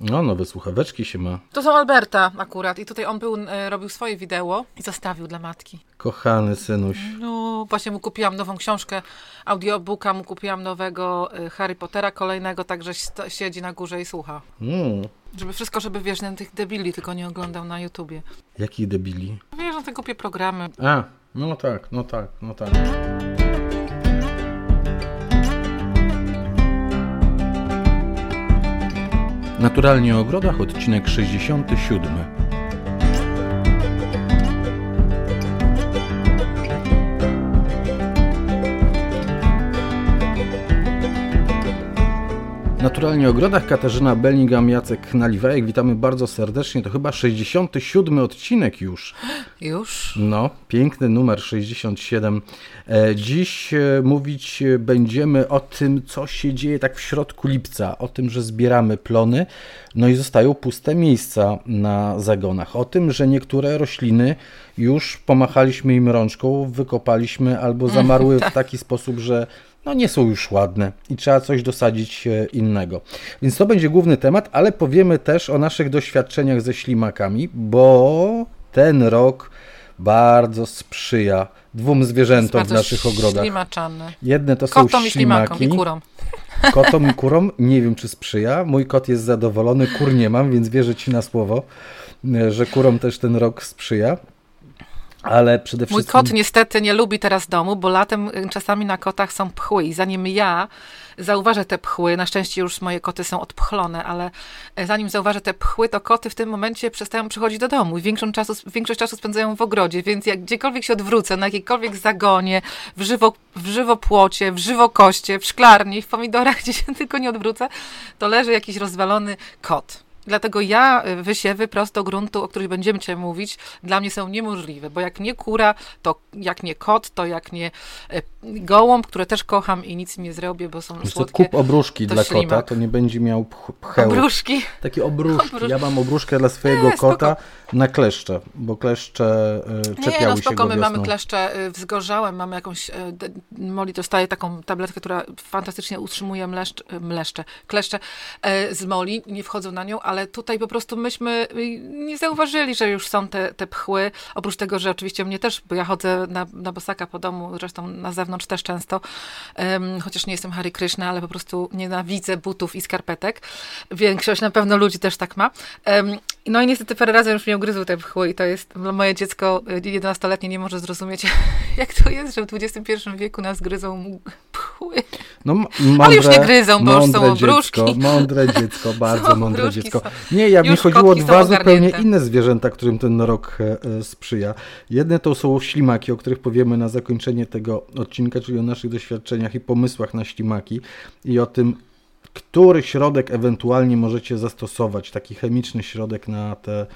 No, nowe słuchaweczki się ma. To są Alberta akurat i tutaj on był, e, robił swoje wideo i zostawił dla matki. Kochany synuś. No, właśnie mu kupiłam nową książkę, audiobooka, mu kupiłam nowego e, Harry Pottera kolejnego, także siedzi na górze i słucha. Mm, Żeby wszystko, żeby wiesz, na tych debili tylko nie oglądał na YouTubie. jakich debili. Wiesz, na te głupie programy. A, no tak, no tak, no tak. Naturalnie o ogrodach, odcinek 67. Naturalnie o ogrodach Katarzyna Bellingham, Jacek Naliwajek. Witamy bardzo serdecznie. To chyba 67 odcinek już. Już? No, piękny numer 67. E, Dziś e, mówić będziemy o tym, co się dzieje tak w środku lipca, o tym, że zbieramy plony, no i zostają puste miejsca na zagonach, o tym, że niektóre rośliny już pomachaliśmy im rączką, wykopaliśmy albo zamarły w taki sposób, że no nie są już ładne i trzeba coś dosadzić e, innego. Więc to będzie główny temat, ale powiemy też o naszych doświadczeniach ze ślimakami, bo ten rok bardzo sprzyja dwóm zwierzętom w naszych ogrodach. Ślimaczane. Jedne to są Kotom i ślimakom i ślimaki, kurom. kotom i kurom. Nie wiem, czy sprzyja. Mój kot jest zadowolony, kur nie mam, więc wierzę Ci na słowo, e, że kurom też ten rok sprzyja. Ale przede Mój wszystkim... kot niestety nie lubi teraz domu, bo latem y, czasami na kotach są pchły i zanim ja zauważę te pchły, na szczęście już moje koty są odpchlone, ale e, zanim zauważę te pchły, to koty w tym momencie przestają przychodzić do domu i większą czasu, większość czasu spędzają w ogrodzie, więc jak gdziekolwiek się odwrócę, na jakiejkolwiek zagonie, w, żywo, w żywopłocie, w żywokoście, w szklarni, w pomidorach, gdzie się tylko nie odwrócę, to leży jakiś rozwalony kot. Dlatego ja y, wysiewy prosto gruntu, o których będziemy dzisiaj mówić, dla mnie są niemożliwe, bo jak nie kura, to jak nie kot, to jak nie e, gołąb, które też kocham i nic im nie zrobię, bo są Wiesz słodkie. kup obruszki dla kota, ślimak. to nie będzie miał pch- pcheł. Obruszki. Takie obruszki. Obrusz- Ja mam obruszkę dla swojego Nie, kota na kleszcze, bo kleszcze e, czepiały Nie, no się go my wiosną. mamy kleszcze y, wzgorzałe, mamy jakąś, y, d- Molly dostaje taką tabletkę, która fantastycznie utrzymuje mleszcz, y, mleszcze, kleszcze y, z Moli, nie wchodzą na nią, ale tutaj po prostu myśmy y, nie zauważyli, że już są te, te pchły, oprócz tego, że oczywiście mnie też, bo ja chodzę na, na bosaka po domu, zresztą na zewnątrz też często, chociaż nie jestem Harry Krishna, ale po prostu nienawidzę butów i skarpetek. Większość na pewno ludzi też tak ma. No i niestety parę razy już mnie ugryzły te pchły i to jest, moje dziecko y, 11-letnie nie może zrozumieć, jak to jest, że w XXI wieku nas gryzą pchły. No, m- Ale mądre, już nie gryzą, bo już są mądre obruszki. Dziecko, mądre dziecko, bardzo mądre dziecko. Nie, ja mi chodziło o dwa zupełnie inne zwierzęta, którym ten rok e, e, sprzyja. Jedne to są ślimaki, o których powiemy na zakończenie tego odcinka, czyli o naszych doświadczeniach i pomysłach na ślimaki i o tym, który środek ewentualnie możecie zastosować, taki chemiczny środek na te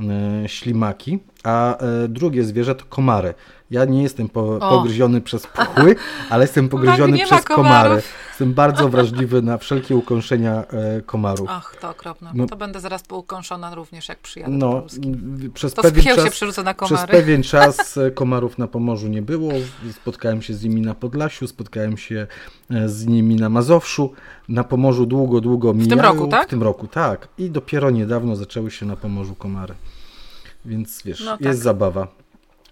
e, ślimaki, a drugie zwierzę to komary. Ja nie jestem po, pogryziony przez pchły, ale jestem pogryziony nie ma przez komary. Jestem bardzo wrażliwy na wszelkie ukąszenia e, komarów. Ach, to okropne. No. To będę zaraz poukąszona również, jak przyjadę do No, Polski. m, przez To pewien się czas, przerzucę na przez komary. pewien czas e, komarów na Pomorzu nie było. Spotkałem się z nimi na Podlasiu, spotkałem się e, z nimi na Mazowszu. Na Pomorzu długo, długo mijają. roku, tak? W tym roku, tak. I dopiero niedawno zaczęły się na Pomorzu komary. Więc wiesz, No tak. jest zabawa.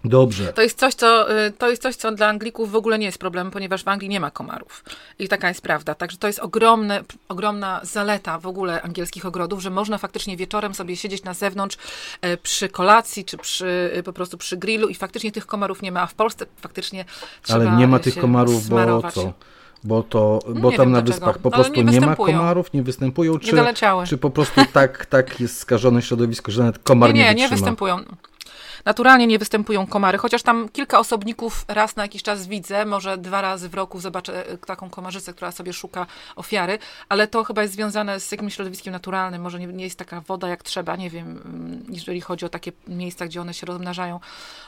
Dobrze. To jest, coś, co, y, to jest coś, co dla Anglików w ogóle nie jest problemem, ponieważ w Anglii nie ma komarów. I taka jest prawda. Także to jest ogromne, ogromna zaleta w ogóle angielskich ogrodów, że można faktycznie wieczorem sobie siedzieć na zewnątrz e, przy kolacji, czy przy, y, po prostu przy grillu i faktycznie tych komarów nie ma, a w Polsce faktycznie trzeba Ale nie ma tych komarów, bo co? Bo to, bo nie tam wiem na dlaczego, wyspach po prostu nie nie ma komarów, nie występują, Nie czy, doleciały. czy po prostu tak, tak jest skażone środowisko, że nawet komar Nie, nie, nie, nie występują. Naturalnie nie występują komary, chociaż tam kilka osobników raz na jakiś czas widzę, może dwa razy w roku zobaczę e, taką komarzycę, która sobie szuka ofiary, ale to chyba jest związane z jakimś środowiskiem naturalnym, może nie, nie jest taka woda jak trzeba, nie wiem, mm, jeżeli chodzi o takie miejsca, gdzie one się rozmnażają,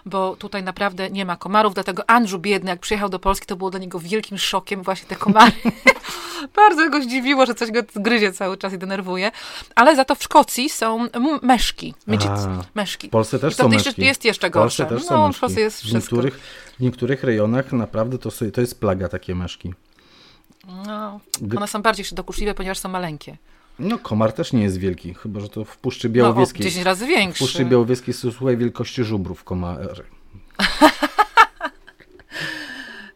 bo tutaj naprawdę nie ma komarów, dlatego Andrew biedny, jak przyjechał do Polski, to było dla niego wielkim szokiem właśnie te komary. Bardzo go zdziwiło, że coś go gryzie cały czas i denerwuje, ale za to w Szkocji są meszki, midgets, meszki. W Polsce też są meszki. Jest jeszcze W gorsze. też No, są w meszki. Polsce jest w, niektórych, w niektórych rejonach naprawdę to, sobie- to jest plaga takie meszki. No, one są bardziej dokuczliwe, ponieważ są maleńkie. No, komar też nie jest wielki, chyba że to w Puszczy Białowieskiej. No, 10 razy większy. W Puszczy Białowieskiej są słuchaj wielkości żubrów komary.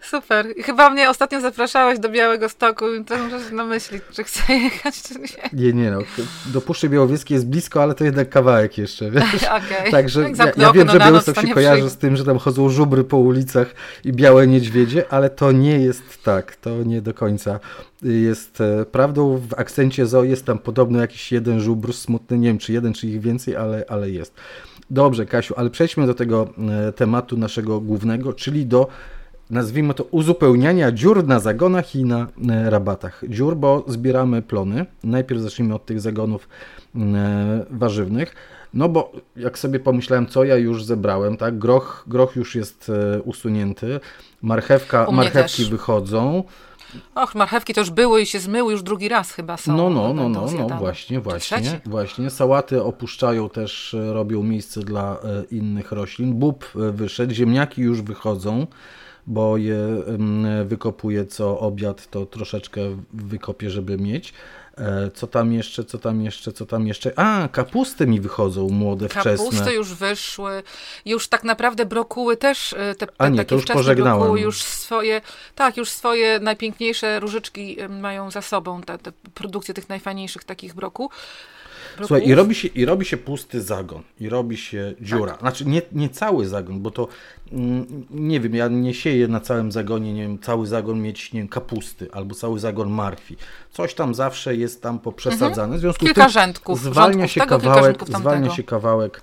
Super. Chyba mnie ostatnio zapraszałeś do Białego Stoku i to muszę się namyślić, czy chcę jechać, czy nie. Nie, nie no. Do Puszczy Białowieskiej jest blisko, ale to jednak kawałek jeszcze, wiesz? Okay. Także ja, ja wiem, że Białystok się kojarzy z tym, że tam chodzą żubry po ulicach i białe niedźwiedzie, ale to nie jest tak. To nie do końca jest e, prawdą. W akcencie zo jest tam podobno jakiś jeden żubr smutny, nie wiem czy jeden, czy ich więcej, ale, ale jest. Dobrze, Kasiu, ale przejdźmy do tego e, tematu naszego głównego, czyli do nazwijmy to uzupełniania dziur na zagonach i na e, rabatach. Dziur, bo zbieramy plony. Najpierw zacznijmy od tych zagonów e, warzywnych. No bo jak sobie pomyślałem, co ja już zebrałem, tak? Groch, groch już jest e, usunięty, marchewka, marchewki też. wychodzą. Och, marchewki już były i się zmyły, już drugi raz chyba są. No, no, no, no, no, właśnie, właśnie, właśnie. Sałaty opuszczają też, robią miejsce dla innych roślin. Bób wyszedł, ziemniaki już wychodzą bo je wykopuję co obiad, to troszeczkę wykopię, żeby mieć. E, co tam jeszcze, co tam jeszcze, co tam jeszcze? A, kapusty mi wychodzą młode, wczesne. Kapusty już wyszły. Już tak naprawdę brokuły też, e, te, te A nie, takie to już pożegnałem. brokuły już swoje, tak, już swoje najpiękniejsze różyczki mają za sobą, te, te produkcje tych najfajniejszych takich brokuł. Słuchaj, i robi, się, i robi się pusty zagon, i robi się dziura. Tak. Znaczy nie, nie cały zagon, bo to mm, nie wiem, ja nie sieję na całym zagonie, nie wiem, cały zagon mieć, nie wiem, kapusty albo cały zagon martwi. Coś tam zawsze jest tam poprzesadzane. Mhm. W związku kilka z tym rzędków, zwalnia się kawałek, zwalnia się kawałek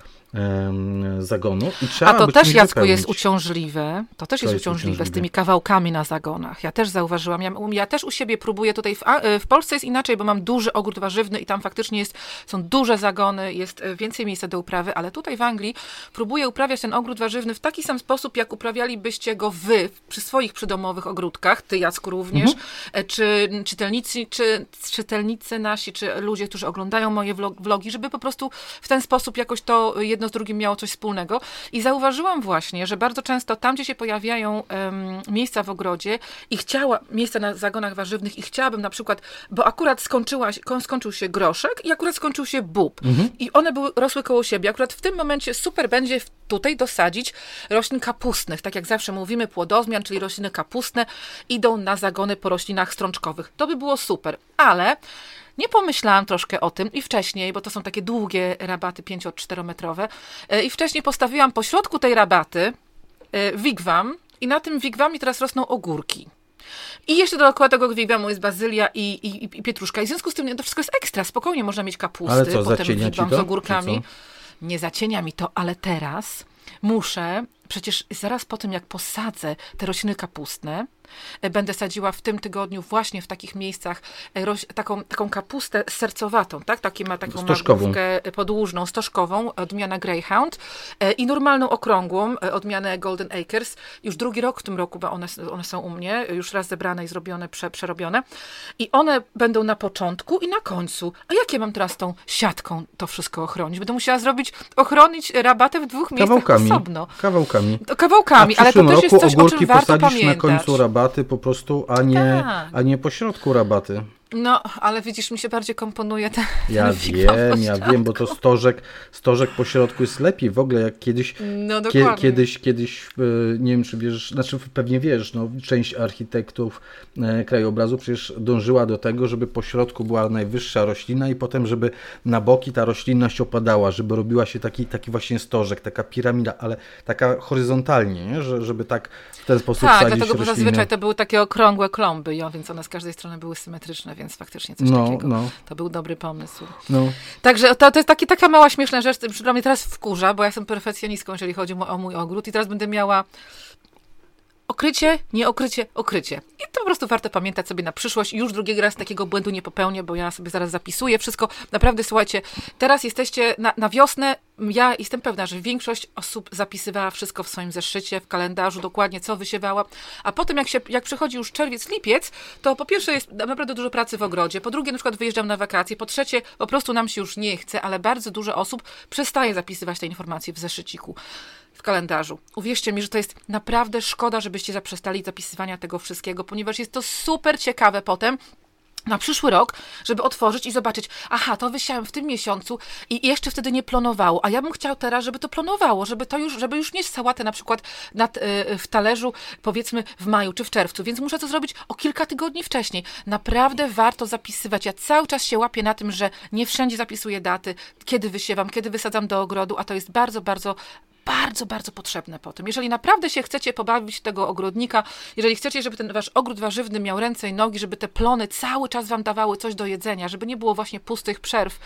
zagonu. A to też, Jacku, wypełnić. jest uciążliwe. To też to jest, jest uciążliwe, uciążliwe, z tymi kawałkami na zagonach. Ja też zauważyłam. Ja, ja też u siebie próbuję tutaj, w, e, w, Polsce jest inaczej, bo mam duży ogród warzywny i tam faktycznie jest, są duże zagony, jest e, więcej miejsca do uprawy, ale tutaj w Anglii próbuję uprawiać ten ogród warzywny w taki sam sposób, jak uprawialibyście go wy przy swoich przydomowych ogródkach, ty Jacku również, mhm. E, czy czytelnicy, czy czytelnicy nasi, czy ludzie, którzy oglądają moje vlogi, żeby po prostu w ten sposób jakoś to jedno jedno z drugim miało coś wspólnego. I zauważyłam właśnie, że bardzo często tam, gdzie się pojawiają um, miejsca w ogrodzie i chciała, miejsca na zagonach warzywnych i chciałabym na przykład, bo akurat skończyła, skończył się groszek i akurat skończył się bób. Mhm. I one były, rosły koło siebie. Akurat w tym momencie super będzie tutaj dosadzić roślin kapustnych. Tak jak zawsze mówimy, płodozmian, czyli rośliny kapustne, idą na zagony po roślinach strączkowych. To by było super, ale nie pomyślałam troszkę o tym i wcześniej, bo to są takie długie rabaty 5-4 metrowe, e, i wcześniej postawiłam po środku tej rabaty e, wigwam i na tym wigwamie teraz rosną ogórki. I jeszcze dookoła tego wigwamu jest bazylia i, i, i, pietruszka. I w związku z tym to wszystko jest ekstra. Spokojnie można mieć kapusty, ale co, potem wigwam z ogórkami. Nie zacienia mi to, ale teraz muszę, przecież zaraz po tym jak posadzę te rośliny kapustne, E, będę sadziła w tym tygodniu właśnie w takich miejscach e, taką, taką kapustę sercowatą, tak? Takie ma taką magówkę podłużną, stożkową, odmiana Greyhound e, i normalną okrągłą, odmianę Golden Acres. Już drugi rok w tym roku, bo one, one są u mnie, już raz zebrane i zrobione, prze, przerobione. I one będą na początku i na końcu. A jak ja mam teraz tą siatką to wszystko ochronić? Będę musiała zrobić, ochronić rabatę w dwóch miejscach kawałkami, osobno. Kawałkami. Kawałkami, ale to też jest coś, o czym warto pamiętać. na końcu rabaty po prostu, a nie, tak. a nie pośrodku rabaty. No, ale widzisz, mi się bardziej komponuje ten, Ja ten wiem, ja wiem, bo to stożek, stożek po środku jest lepiej. W ogóle jak kiedyś, no, kie, kiedyś, kiedyś, e, nie wiem czy wiesz, znaczy pewnie wiesz, no, część architektów e, krajobrazu przecież dążyła do tego, żeby po środku była najwyższa roślina i potem, żeby na boki ta roślinność opadała, żeby robiła się taki, taki właśnie stożek, taka piramida, ale taka horyzontalnie, nie? Że, żeby tak w ten sposób tak, sadzić dlatego, rośliny. bo zazwyczaj to były takie okrągłe klomby, ja, więc one z każdej strony były symetryczne, więc faktycznie coś no, takiego. No. To był dobry pomysł. No. Także to, to jest taki, taka mała śmieszna rzecz, która mnie teraz wkurza, bo ja jestem perfekcjonistką, jeżeli chodzi o mój ogród i teraz będę miała okrycie, nie okrycie. I to po prostu warto pamiętać sobie na przyszłość. Już drugiego raz takiego błędu nie popełnię, bo ja sobie zaraz zapisuję wszystko. Naprawdę, słuchajcie, teraz jesteście na, na wiosnę. Ja jestem pewna, że większość osób zapisywała wszystko w swoim zeszycie, w kalendarzu, dokładnie co wysiewała. A potem, jak, się, jak przychodzi już czerwiec, lipiec, to po pierwsze jest naprawdę dużo pracy w ogrodzie. Po drugie, na przykład wyjeżdżam na wakacje. Po trzecie, po prostu nam się już nie chce, ale bardzo dużo osób przestaje zapisywać te informacje w zeszyciku kalendarzu. Uwierzcie mi, że to jest naprawdę szkoda, żebyście zaprzestali zapisywania tego wszystkiego, ponieważ jest to super ciekawe potem na przyszły rok, żeby otworzyć i zobaczyć, aha, to wysiałem w tym miesiącu i jeszcze wtedy nie plonowało, a ja bym chciał teraz, żeby to plonowało, żeby to już, żeby już mieć sałatę na przykład nad, y, w talerzu, powiedzmy w maju czy w czerwcu, więc muszę to zrobić o kilka tygodni wcześniej. Naprawdę warto zapisywać. Ja cały czas się łapię na tym, że nie wszędzie zapisuję daty, kiedy wysiewam, kiedy wysadzam do ogrodu, a to jest bardzo, bardzo bardzo, bardzo potrzebne po tym. Jeżeli naprawdę się chcecie pobawić tego ogrodnika, jeżeli chcecie, żeby ten wasz ogród warzywny miał ręce i nogi, żeby te plony cały czas wam dawały coś do jedzenia, żeby nie było właśnie pustych przerw,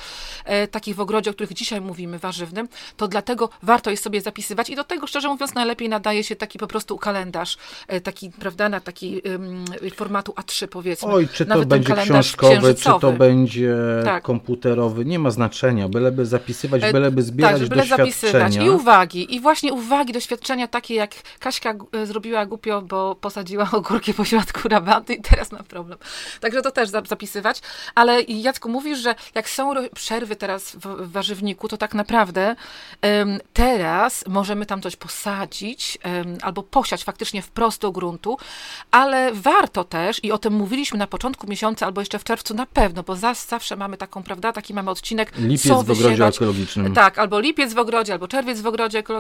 e, takich w ogrodzie, o których dzisiaj mówimy, warzywnym, to dlatego warto jest sobie zapisywać i do tego, szczerze mówiąc, najlepiej nadaje się taki po prostu kalendarz, e, taki, prawda, na taki um, formatu A3 powiedzmy. Oj, czy to będzie książkowy, czy to będzie tak. komputerowy, nie ma znaczenia, byleby zapisywać, e, byleby zbierać tak, byle doświadczenia. zapisywać i uwagi, i właśnie uwagi, doświadczenia takie, jak Kaśka e, zrobiła głupio, bo posadziła ogórki po środku rabaty i teraz ma problem. Także to też zapisywać. Ale Jacku, mówisz, że jak są przerwy teraz w warzywniku, to tak naprawdę um, teraz możemy tam coś posadzić um, albo posiać faktycznie wprost do gruntu, ale warto też, i o tym mówiliśmy na początku miesiąca albo jeszcze w czerwcu na pewno, bo zawsze mamy taką, prawda, taki mamy odcinek, Lipiec co w ogrodzie ekologicznym. Tak, albo lipiec w ogrodzie, albo czerwiec w ogrodzie ekologicznym,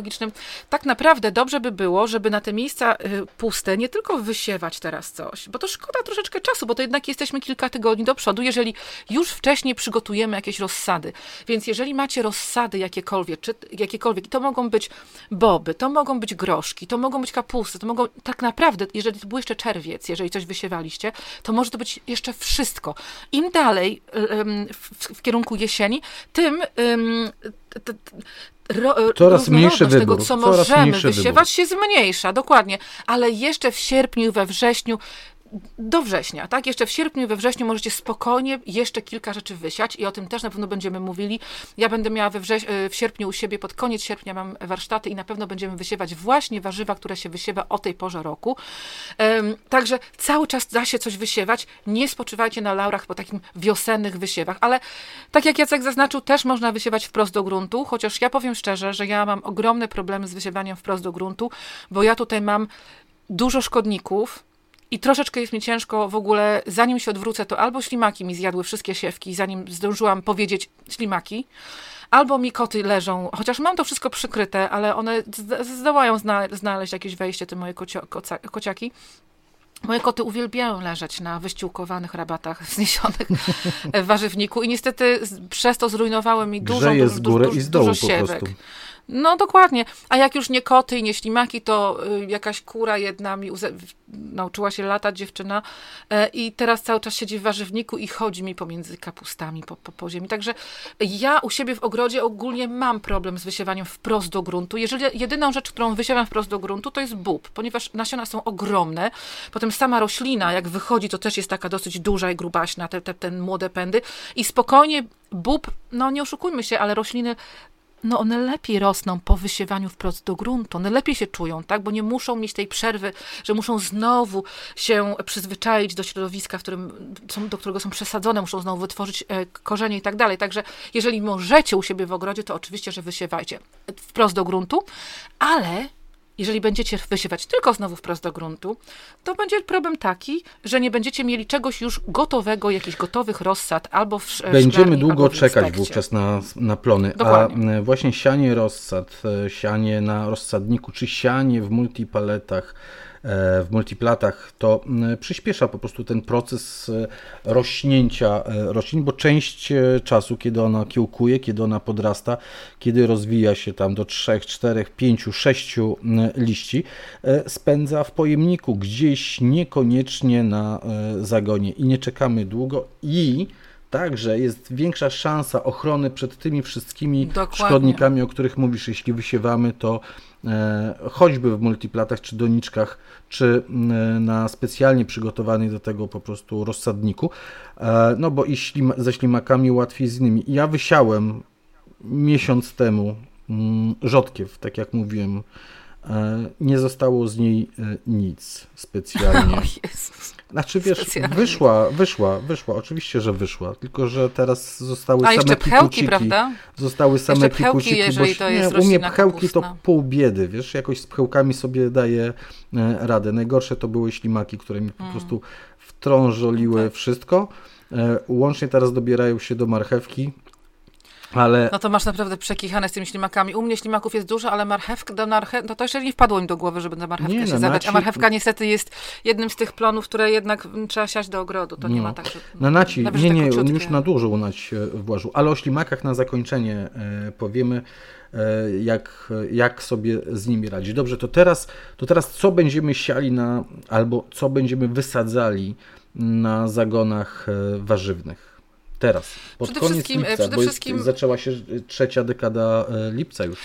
tak naprawdę dobrze by było, żeby na te miejsca y, puste nie tylko wysiewać teraz coś, bo to szkoda troszeczkę czasu, bo to jednak jesteśmy kilka tygodni do przodu, jeżeli już wcześniej przygotujemy jakieś rozsady. Więc jeżeli macie rozsady jakiekolwiek, czy jakiekolwiek, to mogą być boby, to mogą być groszki, to mogą być kapusty, to mogą tak naprawdę, jeżeli to był jeszcze czerwiec, jeżeli coś wysiewaliście, to może to być jeszcze wszystko. Im dalej w, w kierunku jesieni, tym ro, coraz mniejszy wybór, tego, co możemy wysiewać, wybór. się zmniejsza, dokładnie. Ale jeszcze w sierpniu, we wrześniu do września, tak? Jeszcze w sierpniu, we wrześniu możecie spokojnie jeszcze kilka rzeczy wysiać i o tym też na pewno będziemy mówili. Ja będę miała we wrześ- w sierpniu u siebie, pod koniec sierpnia mam warsztaty i na pewno będziemy wysiewać właśnie warzywa, które się wysiewa o tej porze roku. Um, także cały czas da się coś wysiewać. Nie spoczywajcie na laurach po takim wiosennych wysiewach, ale tak jak Jacek zaznaczył, też można wysiewać wprost do gruntu, chociaż ja powiem szczerze, że ja mam ogromne problemy z wysiewaniem wprost do gruntu, bo ja tutaj mam dużo szkodników, i troszeczkę jest mi ciężko w ogóle, zanim się odwrócę, to albo ślimaki mi zjadły wszystkie siewki, zanim zdążyłam powiedzieć ślimaki, albo mi koty leżą, chociaż mam to wszystko przykryte, ale one zdołają znaleźć jakieś wejście, te moje kocio, kociaki. Moje koty uwielbiają leżeć na wyściółkowanych rabatach wzniesionych w warzywniku i niestety przez to zrujnowały mi dużo, dużo, góry i z dołu dużo siewek. No dokładnie. A jak już nie koty i nie ślimaki, to y, jakaś kura jedna mi nauczyła się latać dziewczyna e, i teraz cały czas siedzi w warzywniku i chodzi mi pomiędzy kapustami po, po, po ziemi. Także ja u siebie w ogrodzie ogólnie mam problem z wysiewaniem wprost do gruntu. Jeżeli jedyną rzecz, którą wysiewam wprost do gruntu, to jest bób, ponieważ nasiona są ogromne. Potem sama roślina, jak wychodzi, to też jest taka dosyć duża i grubaśna, te, te, te młode pędy i spokojnie bób, no nie oszukujmy się, ale rośliny no one lepiej rosną po wysiewaniu wprost do gruntu, one lepiej się czują, tak, bo nie muszą mieć tej przerwy, że muszą znowu się przyzwyczaić do środowiska, w którym są, do którego są przesadzone, muszą znowu wytworzyć e, korzenie i tak dalej. Także jeżeli możecie u siebie w ogrodzie, to oczywiście, że wysiewajcie wprost do gruntu, ale jeżeli będziecie wysiewać tylko znowu wprost do gruntu, to będzie problem taki, że nie będziecie mieli czegoś już gotowego, jakichś gotowych rozsad albo w Będziemy długo czekać wówczas na, na plony. Dokładnie. A właśnie sianie rozsad, e, sianie na rozsadniku, czy sianie w multipaletach, w multiplatach, to przyspiesza po prostu ten proces e, rośnięcia e, roślin, bo część czasu, kiedy ona kiełkuje, kiedy ona podrasta, kiedy rozwija się tam do 3, 4, 5, 6 liści, spędza w pojemniku, gdzieś niekoniecznie na zagonie i nie czekamy długo i Także jest większa szansa ochrony przed tymi wszystkimi Dokładnie. szkodnikami, o których mówisz. Jeśli wysiewamy, to e, choćby w multiplatach, czy doniczkach, czy e, na specjalnie przygotowanej do tego po prostu rozsadniku. E, no bo i ze ślimakami łatwiej z innymi. Ja wysiałem miesiąc temu rzodkiew, tak jak mówiłem. E, nie zostało z niej e, nic specjalnie. O Jezus. Znaczy wiesz, wyszła, wyszła, wyszła, oczywiście, że wyszła, tylko że teraz zostały A, same pchełki, prawda? Zostały same jeszcze pchełki, jeżeli bo, to jest nie, u mnie pchełki kapustna. to pół biedy, wiesz, jakoś z pchełkami sobie daję e, radę. Najgorsze to były ślimaki, które mi po hmm. prostu wtrążoliły tak. wszystko. Łącznie teraz dobierają się do marchewki, ale... No to masz naprawdę przekichane z tymi ślimakami. U mnie ślimaków jest dużo, ale marchewka, do marchew... no to jeszcze nie wpadło mi do głowy, żeby na marchewkę nie, się no, zabrać. A marchewka niestety jest jednym z tych plonów, które jednak trzeba siać do ogrodu. To no. nie ma tak, że... Na naci, nie, nie, on już na dużo u nas się włożył. Ale o ślimakach na zakończenie e, powiemy, e, jak, jak sobie z nimi radzić. Dobrze, to teraz, to teraz co będziemy siali na, albo co będziemy wysadzali na zagonach e, warzywnych? Teraz, pod przede koniec lipca, przede bo wszystkim... zaczęła się trzecia dekada e, lipca już.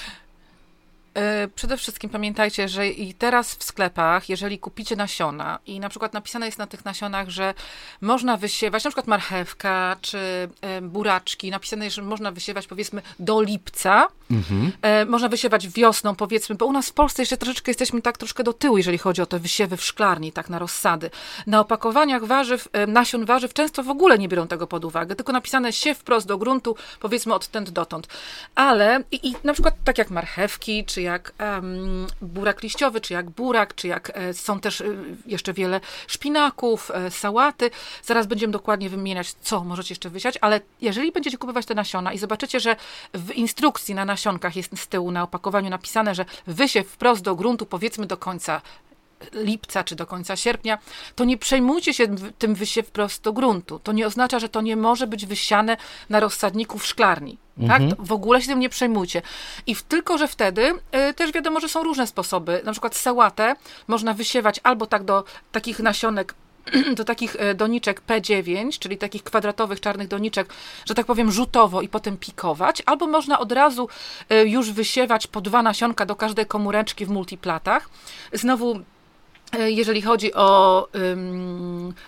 E, przede wszystkim pamiętajcie, że i teraz w sklepach, jeżeli kupicie nasiona i na przykład napisane jest na tych nasionach, że można wysiewać na przykład marchewka czy e, buraczki, napisane jest, że można wysiewać powiedzmy do lipca, mhm. E, można wysiewać wiosną powiedzmy, bo u nas w Polsce jeszcze troszeczkę jesteśmy tak troszkę do tyłu, jeżeli chodzi o te wysiewy w szklarni, tak na rozsady. Na opakowaniach warzyw, nasion warzyw często w ogóle nie biorą tego pod uwagę, tylko napisane siew wprost do gruntu, powiedzmy odtąd dotąd. Ale i, i na przykład tak jak marchewki, czy jak burak liściowy, czy jak burak, czy jak e, są też e, jeszcze wiele szpinaków, e, sałaty. Zaraz będziemy dokładnie wymieniać, co możecie jeszcze wysiać, ale jeżeli będziecie kupować te nasiona i zobaczycie, że w instrukcji na nasionkach jest z tyłu na opakowaniu napisane, że wysiew wprost do gruntu, powiedzmy do końca lipca czy do końca sierpnia, to nie przejmujcie się tym wysiew wprost do gruntu. To nie oznacza, że to nie może być wysiane na rozsadniku w szklarni. Tak? Mhm. W ogóle się tym nie przejmujcie. I w, tylko, że wtedy y, też wiadomo, że są różne sposoby. Na przykład sałatę można wysiewać albo tak do takich nasionek do takich y, doniczek P9, czyli takich kwadratowych czarnych doniczek, że tak powiem rzutowo i potem pikować, albo można od razu y, już wysiewać po dwa nasionka do każdej komóreczki w multiplatach. Znowu jeżeli chodzi o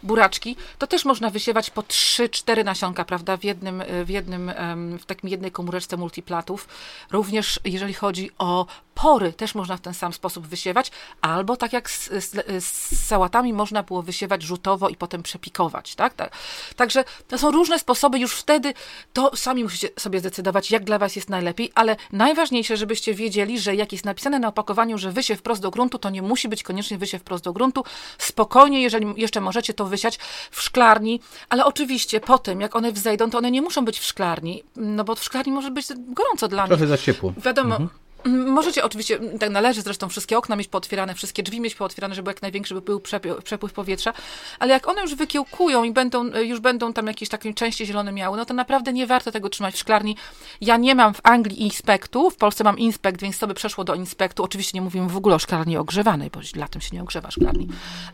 buraczki, to też można wysiewać po 3-4 nasionka, prawda, w jednym, w jednym, w takim jednej komóreczce multiplatów. Również jeżeli chodzi o pory, też można w ten sam sposób wysiewać, albo tak jak z, z, z sałatami można było wysiewać rzutowo i potem przepikować, tak? tak? Także to są różne sposoby, już wtedy to sami musicie sobie zdecydować, jak dla was jest najlepiej, ale najważniejsze, żebyście wiedzieli, że jak jest napisane na opakowaniu, że wysiew wprost do gruntu, to nie musi być koniecznie wysiew wprost do gruntu. Spokojnie, jeżeli jeszcze możecie to wysiać w szklarni, ale oczywiście po tym, jak one wzejdą, to one nie muszą być w szklarni, no bo w szklarni może być gorąco dla Trochę nich. Trochę za ciepło. Wiadomo, mhm. Możecie oczywiście, tak należy zresztą wszystkie okna mieć pootwierane, wszystkie drzwi mieć pootwierane, żeby jak największy by był przepływ powietrza, ale jak one już wykiełkują i będą, już będą tam jakieś takie części zielone miały, no to naprawdę nie warto tego trzymać w szklarni. Ja nie mam w Anglii inspektu, w Polsce mam inspekt, więc to by przeszło do inspektu. Oczywiście nie mówimy w ogóle o szklarni ogrzewanej, bo latem się nie ogrzewa szklarni.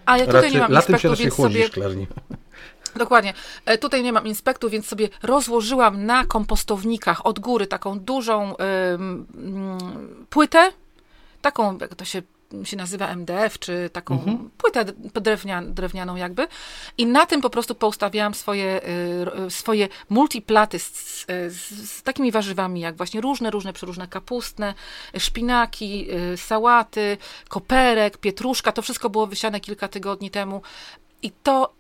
Ale tutaj Raczej, nie mam inspektu, więc sobie... Szklarni. Dokładnie. E, tutaj nie mam inspektu, więc sobie rozłożyłam na kompostownikach od góry taką dużą płytę, taką, jak to się się nazywa MDF, czy taką mhm. płytę drewnian, drewnianą jakby. I na tym po prostu poustawiałam swoje, y, swoje multiplaty z, z, z, takimi warzywami, jak właśnie różne, różne, przeróżne kapustne, szpinaki, sałaty, koperek, pietruszka. To wszystko było wysiane kilka tygodni temu. I to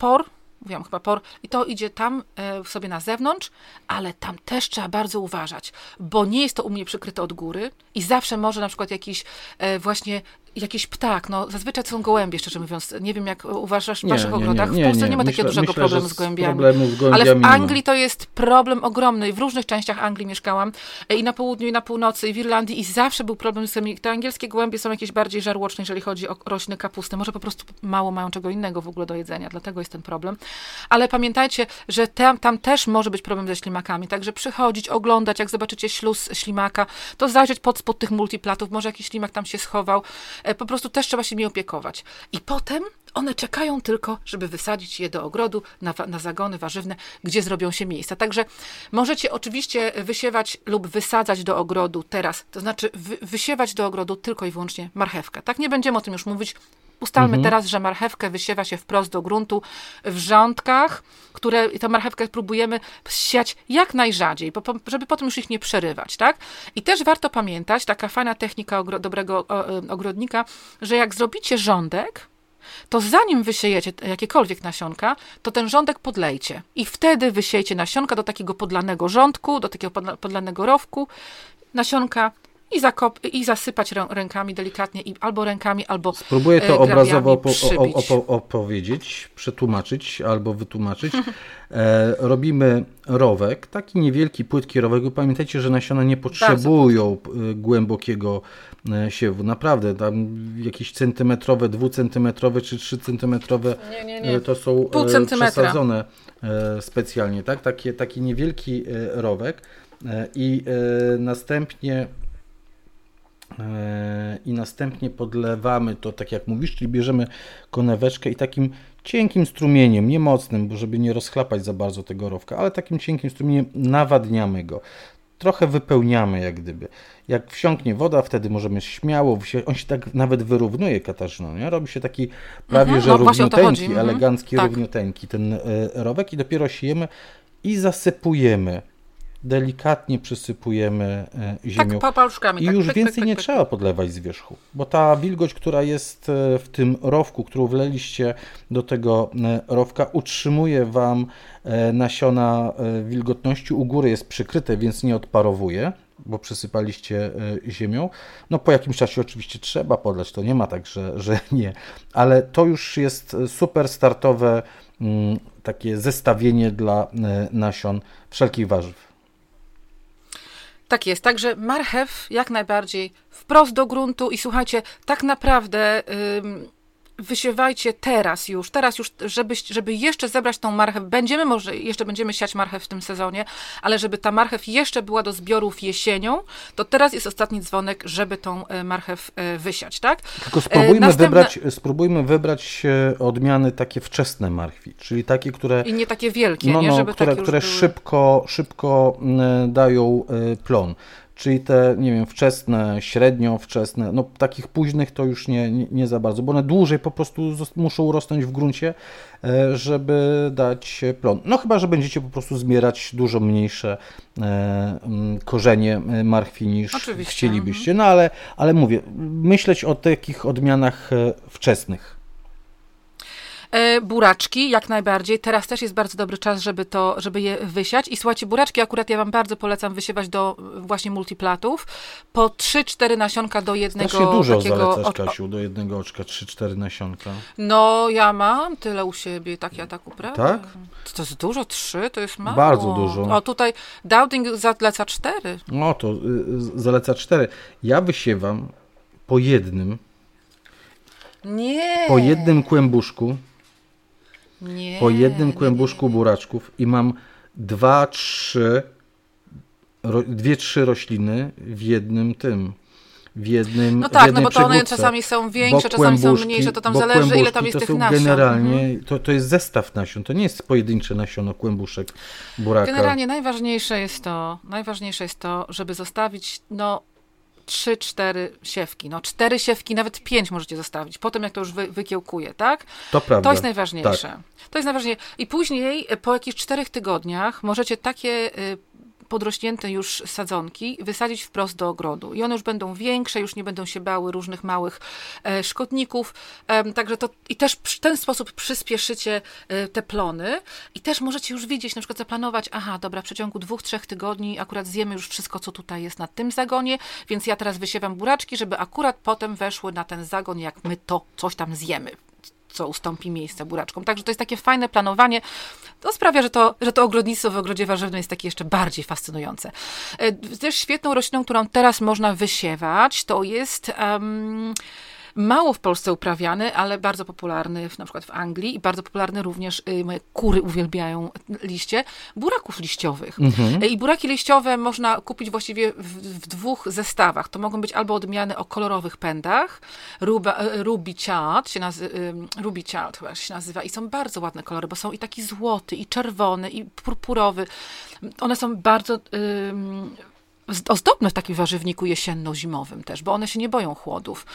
por, mówiłam chyba por, i to idzie tam e, sobie na zewnątrz, ale tam też trzeba bardzo uważać, bo nie jest to u mnie przykryte od góry i zawsze może na przykład jakiś e, właśnie jakiś ptak, no zazwyczaj to są gołębie, szczerze mówiąc. Nie wiem, jak uważasz w nie, waszych nie, ogrodach. Nie, w Polsce nie, ma takiego dużego myślę, problemu z gołębiami. z ale w Anglii to jest problem ogromny. W różnych częściach Anglii mieszkałam e, i na południu, i na północy, i w Irlandii i zawsze był problem z tymi. Te angielskie gołębie są jakieś bardziej żarłoczne, jeżeli chodzi o rośliny kapusty. Może po prostu mało mają czego innego w ogóle do jedzenia, dlatego jest ten problem. Ale pamiętajcie, że tam, tam też może być problem ze ślimakami, także przychodzić, oglądać, jak zobaczycie śluz ślimaka, to zajrzeć pod spod tych multiplatów, może jakiś ślimak tam się schował, E, po prostu też trzeba się nimi opiekować. I potem one czekają tylko, żeby wysadzić je do ogrodu, na, na zagony warzywne, gdzie zrobią się miejsca. Także możecie oczywiście wysiewać lub wysadzać do ogrodu teraz, to znaczy wy, wysiewać do ogrodu tylko i wyłącznie marchewkę. Tak, nie będziemy o tym już mówić, Ustalmy mhm. teraz, że marchewkę wysiewa się wprost do gruntu w rządkach, które tę marchewkę próbujemy siać jak najrzadziej, żeby potem już ich nie przerywać, tak? I też warto pamiętać, taka fajna technika dobrego ogrodnika, że jak zrobicie rządek, to zanim wysiejecie jakiekolwiek nasionka, to ten rządek podlejcie. I wtedy wysiejcie nasionka do takiego podlanego rządku, do takiego podlanego rowku. Nasionka i, zakop, i zasypać rę, rękami delikatnie, i albo rękami, albo Spróbuję to e, obrazowo opo- opo- opowiedzieć, przetłumaczyć albo wytłumaczyć. E, robimy rowek, taki niewielki, płytki rowek. Pamiętajcie, że nasiona nie potrzebują e, głębokiego e, siewu. Naprawdę, tam jakieś centymetrowe, dwucentymetrowe czy trzycentymetrowe Nie, nie, nie. e, to są Pół e, przesadzone e, specjalnie, tak? Taki, taki niewielki e, rowek e, i e, następnie E, i następnie podlewamy to, tak jak mówisz, czyli bierzemy koneweczkę i takim cienkim strumieniem, nie mocnym, bo żeby nie rozchlapać za bardzo tego rowka, ale takim cienkim strumieniem nawadniamy go. Trochę wypełniamy jak gdyby. Jak wsiąknie woda, wtedy możemy śmiało, on się tak nawet wyrównuje, Katarzyna, nie? Robi się taki prawie, Mhm, że no właśnie o to równiuteńki, mhm. elegancki, Tak. równiuteńki ten e, rowek i dopiero siejemy i zasypujemy. Delikatnie przysypujemy e, ziemią. Tak, pa- paluszkami. I tak, już pyk, więcej pyk, nie pyk, trzeba podlewać z wierzchu, bo ta wilgoć, która jest e, w tym rowku, którą wleliście do tego e, rowka, utrzymuje Wam nasiona wilgotności. U góry jest przykryte, więc nie odparowuje, bo przysypaliście ziemią. No po jakimś czasie oczywiście trzeba podlać, to nie ma tak, że, że nie, ale to już jest super startowe mm, takie zestawienie dla nasion wszelkich warzyw. Tak jest, także marchew jak najbardziej wprost do gruntu i słuchajcie, tak naprawdę ym, wysiewajcie teraz już, teraz już, żeby, żeby jeszcze zebrać tą marchew, będziemy może, jeszcze będziemy siać marchew w tym sezonie, ale żeby ta marchew jeszcze była do zbiorów jesienią, to teraz jest ostatni dzwonek, żeby tą e, marchew e, wysiać, tak? Tylko spróbujmy, następne- wybrać, spróbujmy wybrać e, odmiany takie wczesne marchwi, czyli takie, które, I nie takie wielkie, no, nie? no, Żeby które, które były... szybko, szybko dają e, plon. Czyli te, nie wiem, wczesne, średnio wczesne, no takich późnych to już nie, nie, nie za bardzo, bo one dłużej po prostu muszą rosnąć w gruncie, e, żeby dać plon. No chyba, że będziecie po prostu zbierać dużo mniejsze e, korzenie e, marchwi niż Oczywiście, chcielibyście. No ale, ale mówię, myśleć o takich odmianach wczesnych. E, buraczki, jak najbardziej. Teraz też jest bardzo dobry czas, żeby to, żeby je wysiać. I słuchajcie, buraczki akurat ja wam bardzo polecam wysiewać do właśnie multiplatów. Po 3-4 nasionka do jednego Strasznie dużo takiego... zalecasz, Kasiu, do jednego oczka, 3-4 nasionka. No, ja mam tyle u siebie, tak ja tak uprawiam. Tak? To, to jest dużo, trzy, to jest mało. Bardzo dużo. O, tutaj Dowding zaleca cztery. No to y, zaleca 4. Ja wysiewam po jednym, Nie. po jednym kłębuszku, Nie. po jednym kłębuszku nie, nie. buraczków i mam dwa, trzy, ro, dwie, trzy rośliny w jednym tym, w jednym No tak, no bo to one czasami są Bo większe, czasami są mniejsze, to tam zależy ile tam jest to tych nasion. generalnie, Mhm. to, to jest zestaw nasion, to nie jest pojedyncze nasiono, kłębuszek buraka. Generalnie najważniejsze jest to, najważniejsze jest to, żeby zostawić, no, trzy, cztery siewki. No, cztery siewki, nawet pięć możecie zostawić. Potem jak to już wy, wykiełkuje, tak? To prawda. To jest najważniejsze. Tak. To jest najważniejsze. I później, po jakichś czterech tygodniach, możecie takie y, podrośnięte już sadzonki wysadzić wprost do ogrodu. I one już będą większe, już nie będą się bały różnych małych e, szkodników. Także to i też w ten sposób przyspieszycie e, te plony. I też możecie już widzieć, na przykład zaplanować, aha, dobra, w przeciągu dwóch, trzech tygodni akurat zjemy już wszystko, co tutaj jest na tym zagonie, więc ja teraz wysiewam buraczki, żeby akurat potem weszły na ten zagon, jak my to coś tam zjemy co ustąpi miejsce buraczkom. Także to jest takie fajne planowanie. To sprawia, że to, że to ogrodnictwo w ogrodzie warzywnym jest takie jeszcze bardziej fascynujące. E, Też świetną rośliną, którą teraz można wysiewać, to jest... Um, mało w Polsce uprawiany, ale bardzo popularny w, na przykład w Anglii i bardzo popularny również, y, moje kury uwielbiają liście, buraków liściowych. Y, I buraki liściowe można kupić właściwie w, w dwóch zestawach. To mogą być albo odmiany o kolorowych pędach, Ruba, y, Ruby Child, się nazy, y, Ruby Child chyba się nazywa i są bardzo ładne kolory, bo są i taki złoty, i czerwony, i purpurowy. One są bardzo... ym, ozdobne w takim warzywniku jesienno-zimowym też, bo one się nie boją chłodów.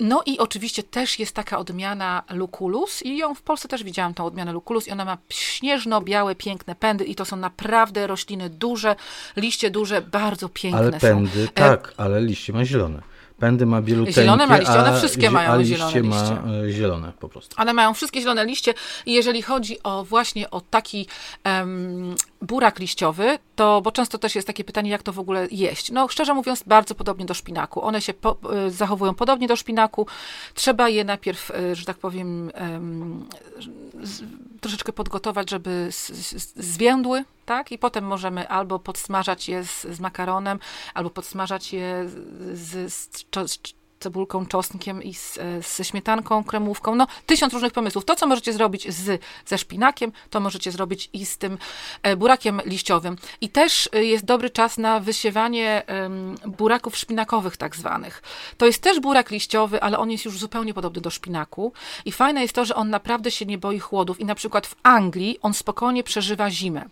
No i oczywiście też jest taka odmiana Lucullus i ją w Polsce też widziałam, tą odmianę Lucullus i ona ma śnieżno-białe, piękne pędy i to są naprawdę rośliny duże, liście duże, bardzo piękne Ale są. pędy, E, tak, ale liście ma zielone. Pędy ma bieluteńkie, Zielone ma liście, one wszystkie mają a zielone liście ma liście. e, zielone po prostu. One mają wszystkie zielone liście i jeżeli chodzi o właśnie o taki em, burak liściowy, to, bo często też jest takie pytanie, jak to w ogóle jeść. No, szczerze mówiąc, bardzo podobnie do szpinaku. One się po, y, zachowują podobnie do szpinaku. Trzeba je najpierw, y, że tak powiem, z, troszeczkę podgotować, żeby zwiędły, tak? I potem możemy albo podsmażać je z, z makaronem, albo podsmażać je z, z, z cebulką, czosnkiem i z, e, ze śmietanką, kremówką. No, tysiąc różnych pomysłów. To, co możecie zrobić z, ze szpinakiem, to możecie zrobić i z tym e, burakiem liściowym. I też e, jest dobry czas na wysiewanie buraków szpinakowych tak zwanych. To jest też burak liściowy, ale on jest już zupełnie podobny do szpinaku. I fajne jest to, że on naprawdę się nie boi chłodów i na przykład w Anglii on spokojnie przeżywa zimę.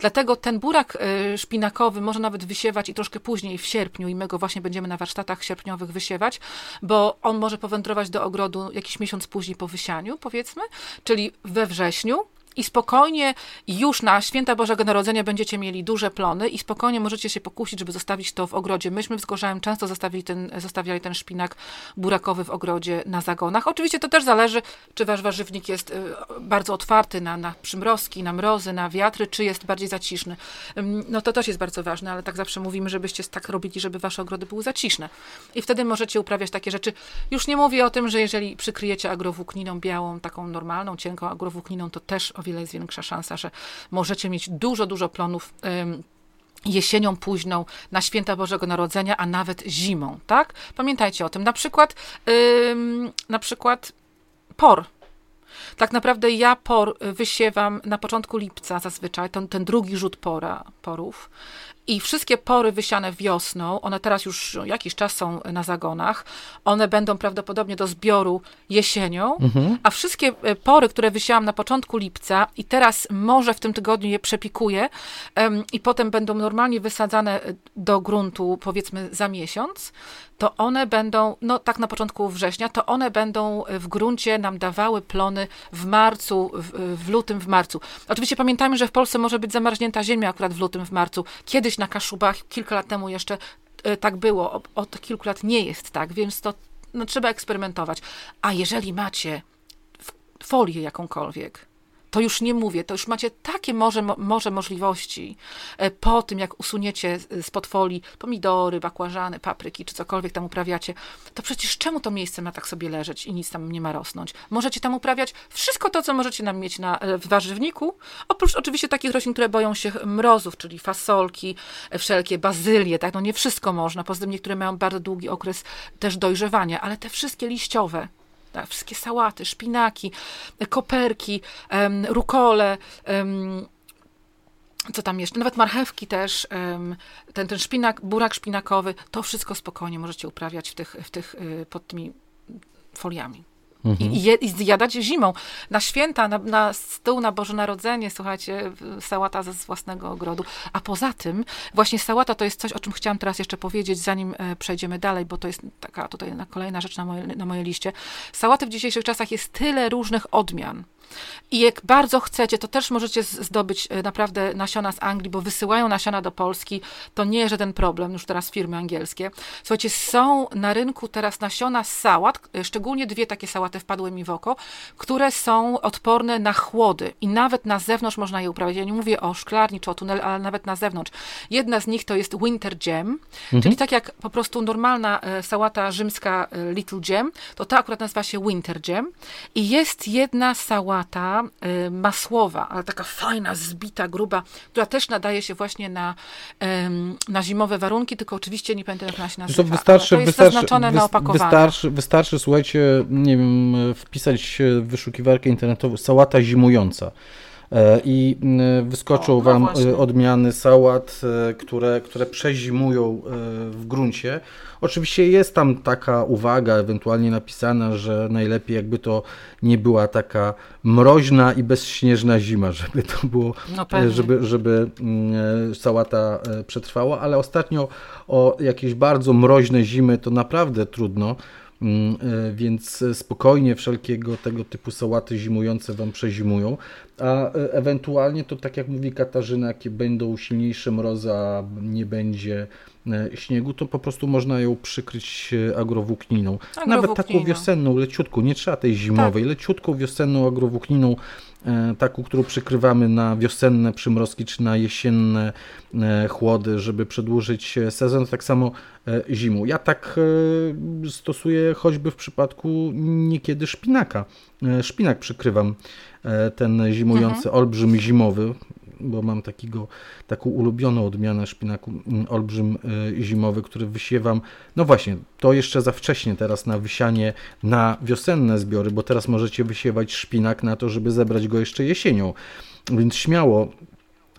Dlatego ten burak szpinakowy może nawet wysiewać i troszkę później w sierpniu i my go właśnie będziemy na warsztatach sierpniowych wysiewać, bo on może powędrować do ogrodu jakiś miesiąc później po wysianiu, powiedzmy, czyli we wrześniu, i spokojnie już na święta Bożego Narodzenia będziecie mieli duże plony i spokojnie możecie się pokusić, żeby zostawić to w ogrodzie. Myśmy z Gorzałem często zostawili ten, zostawiali ten szpinak burakowy w ogrodzie na zagonach. Oczywiście to też zależy, czy wasz warzywnik jest y, bardzo otwarty na, na przymrozki, na mrozy, na wiatry, czy jest bardziej zaciszny. No to też jest bardzo ważne, ale tak zawsze mówimy, żebyście tak robili, żeby wasze ogrody były zaciszne. I wtedy możecie uprawiać takie rzeczy. Już nie mówię o tym, że jeżeli przykryjecie agrowłókniną białą, taką normalną, cienką agrowłókniną, to też o wiele jest większa szansa, że możecie mieć dużo, dużo plonów jesienią późną, na święta Bożego Narodzenia, a nawet zimą, tak? Pamiętajcie o tym. Na przykład, na przykład por. Tak naprawdę ja por wysiewam na początku lipca zazwyczaj, ten, ten drugi rzut pora, porów. I wszystkie pory wysiane wiosną, one teraz już jakiś czas są na zagonach, one będą prawdopodobnie do zbioru jesienią, mhm. a wszystkie e, pory, które wysiałam na początku lipca i teraz może w tym tygodniu je przepikuję um, i potem będą normalnie wysadzane e, do gruntu powiedzmy za miesiąc, to one będą, no tak na początku września, to one będą w gruncie nam dawały plony w marcu, w, w lutym, w marcu. Oczywiście pamiętajmy, że w Polsce może być zamarznięta ziemia akurat w lutym, w marcu. Kiedyś na Kaszubach, kilka lat temu jeszcze e, tak było, od kilku lat nie jest tak, więc to no, trzeba eksperymentować. A jeżeli macie folię jakąkolwiek, to już nie mówię, to już macie takie morze, morze możliwości e, po tym, jak usuniecie z folii pomidory, bakłażany, papryki, czy cokolwiek tam uprawiacie, to przecież czemu to miejsce ma tak sobie leżeć i nic tam nie ma rosnąć? Możecie tam uprawiać wszystko to, co możecie nam mieć na, e, w warzywniku, oprócz oczywiście takich roślin, które boją się mrozów, czyli fasolki, e, wszelkie bazylie, tak, no nie wszystko można, poza tym niektóre mają bardzo długi okres też dojrzewania, ale te wszystkie liściowe, tak, wszystkie sałaty, szpinaki, koperki, rukole, co tam jeszcze, nawet marchewki też, ten, ten szpinak, burak szpinakowy, to wszystko spokojnie możecie uprawiać w tych, w tych, y, pod tymi foliami. I, je, I zjadać zimą. Na święta, na, na stół na Boże Narodzenie, słuchajcie, sałata ze własnego ogrodu. A poza tym, właśnie sałata to jest coś, o czym chciałam teraz jeszcze powiedzieć, zanim e, przejdziemy dalej, bo to jest taka tutaj kolejna rzecz na, moje, na mojej liście. Sałaty w dzisiejszych czasach jest tyle różnych odmian. I jak bardzo chcecie, to też możecie zdobyć e, naprawdę nasiona z Anglii, bo wysyłają nasiona do Polski. To nie żaden problem, już teraz firmy angielskie. Słuchajcie, są na rynku teraz nasiona z sałat, e, szczególnie dwie takie sałaty wpadły mi w oko, które są odporne na chłody i nawet na zewnątrz można je uprawiać. Ja nie mówię o szklarni czy o tunel, ale nawet na zewnątrz. Jedna z nich to jest winter jam, mhm. czyli tak jak po prostu normalna e, sałata rzymska little jam, to ta akurat nazywa się winter jam i jest jedna sałata szmata y, masłowa, ale taka fajna, zbita, gruba, która też nadaje się właśnie na, na zimowe warunki, tylko oczywiście nie pamiętam jak ona się nazywa. To wystarczy, to jest wystarczy, zaznaczone na opakowaniu. Wystarczy, wystarczy, słuchajcie, nie wiem, wpisać w wyszukiwarkę internetową sałata zimująca. E, i wyskoczą o, no Wam właśnie. odmiany sałat, e, które, które przezimują e, w gruncie. Oczywiście jest tam taka uwaga ewentualnie napisana, że najlepiej jakby to nie była taka mroźna i bezśnieżna zima, żeby to było, no żeby, żeby sałata przetrwała, ale ostatnio o jakieś bardzo mroźne zimy to naprawdę trudno. Mm, e, więc spokojnie wszelkiego tego typu sałaty zimujące Wam przezimują, a e, ewentualnie to tak jak mówi Katarzyna, jakie będą silniejsze mrozy, a nie będzie śniegu, to po prostu można ją przykryć agrowłókniną. Nawet taką wiosenną, leciutką, nie trzeba tej zimowej, tak. leciutką wiosenną agrowłókniną E, taką, którą przykrywamy na wiosenne przymrozki czy na jesienne e, chłody, żeby przedłużyć sezon, tak samo e, zimą. Ja tak stosuję choćby w przypadku niekiedy szpinaka. Szpinak przykrywam ten zimujący mhm. olbrzym zimowy, bo mam takiego, taką ulubioną odmianę szpinaku, mm, olbrzym e, zimowy, który wysiewam. No właśnie, to jeszcze za wcześnie teraz na wysianie na wiosenne zbiory, bo teraz możecie wysiewać szpinak na to, żeby zebrać go jeszcze jesienią. Więc śmiało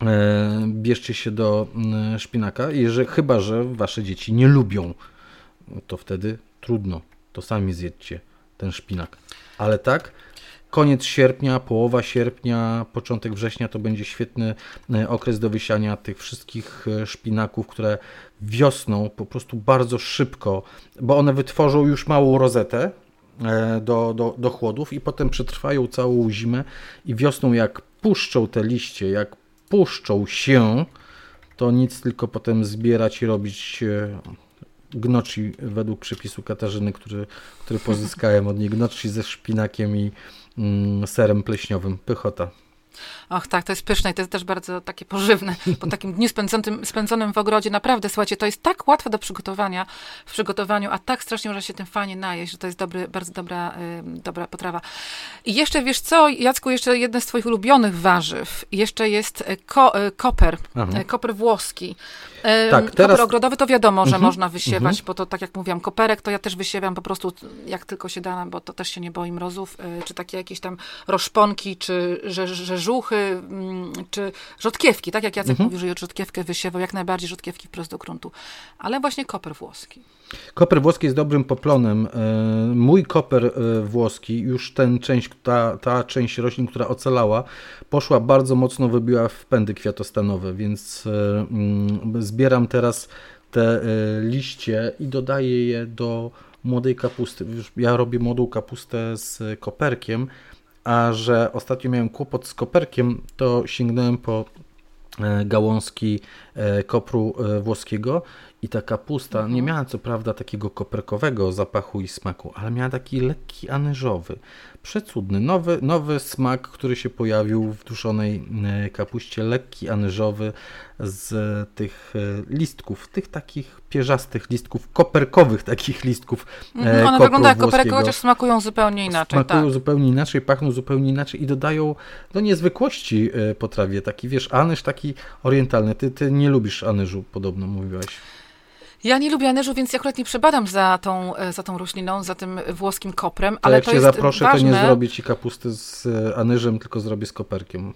e, bierzcie się do mm, szpinaka, jeżeli, chyba że wasze dzieci nie lubią, to wtedy trudno, to sami zjedźcie ten szpinak. Ale tak, koniec sierpnia, połowa sierpnia, początek września to będzie świetny e, okres do wysiania tych wszystkich e, szpinaków, które wiosną po prostu bardzo szybko, bo one wytworzą już małą rozetę e, do, do, do chłodów i potem przetrwają całą zimę i wiosną jak puszczą te liście, jak puszczą się, to nic tylko potem zbierać i robić gnocchi według przepisu Katarzyny, który, który pozyskałem od niej, gnocchi ze szpinakiem i, serem pleśniowym. Pychota. Och tak, to jest pyszne i to jest też bardzo takie pożywne. Po takim dniu spędzonym, spędzonym w ogrodzie, naprawdę, słuchajcie, to jest tak łatwe do przygotowania, w przygotowaniu, a tak strasznie można się tym fajnie najeść, że to jest dobry, bardzo dobra, y, dobra potrawa. I jeszcze, wiesz co, Jacku, jeszcze jedne z twoich ulubionych warzyw, jeszcze jest y, ko, y, koper, y, koper włoski. Tak, teraz... Koper ogrodowy to wiadomo, że mhm. można wysiewać, mhm. bo to tak jak mówiłam, koperek to ja też wysiewam po prostu jak tylko się da, bo to też się nie boi mrozów, czy takie jakieś tam roszponki, czy rzeżuchy, mm, czy rzodkiewki, tak jak Jacek mhm. mówił, że rzodkiewkę wysiewał, jak najbardziej rzodkiewki wprost do gruntu, ale właśnie koper włoski. Koper włoski jest dobrym poplonem. E, mój koper e, włoski, już ten część, ta, ta część roślin, która ocalała, poszła bardzo mocno, wybiła w pędy kwiatostanowe, więc e, mm, zbieram teraz te liście i dodaję je do młodej kapusty. Ja robię młodą kapustę z koperkiem, a że ostatnio miałem kłopot z koperkiem, to sięgnąłem po gałązki kopru włoskiego i ta kapusta mhm. nie miała co prawda takiego koperkowego zapachu i smaku, ale miała taki lekki anyżowy. Przecudny, nowy, nowy smak, który się pojawił w duszonej e, kapuście, lekki anyżowy z tych e, listków, tych takich pierzastych listków, koperkowych takich listków. E, mhm, one wyglądają jak koperek, chociaż smakują zupełnie inaczej. Smakują tak. zupełnie inaczej, pachną zupełnie inaczej i dodają do niezwykłości potrawie. Taki wiesz, anyż taki orientalny. Ty, ty nie lubisz anyżu, podobno mówiłaś. Ja nie lubię anyżu, więc ja akurat nie przebadam za tą, e, za tą rośliną, za tym włoskim koprem, to ale jak to cię zaproszę, ważne. to nie zrobię ci kapusty z e, anyżem, tylko zrobię z koperkiem.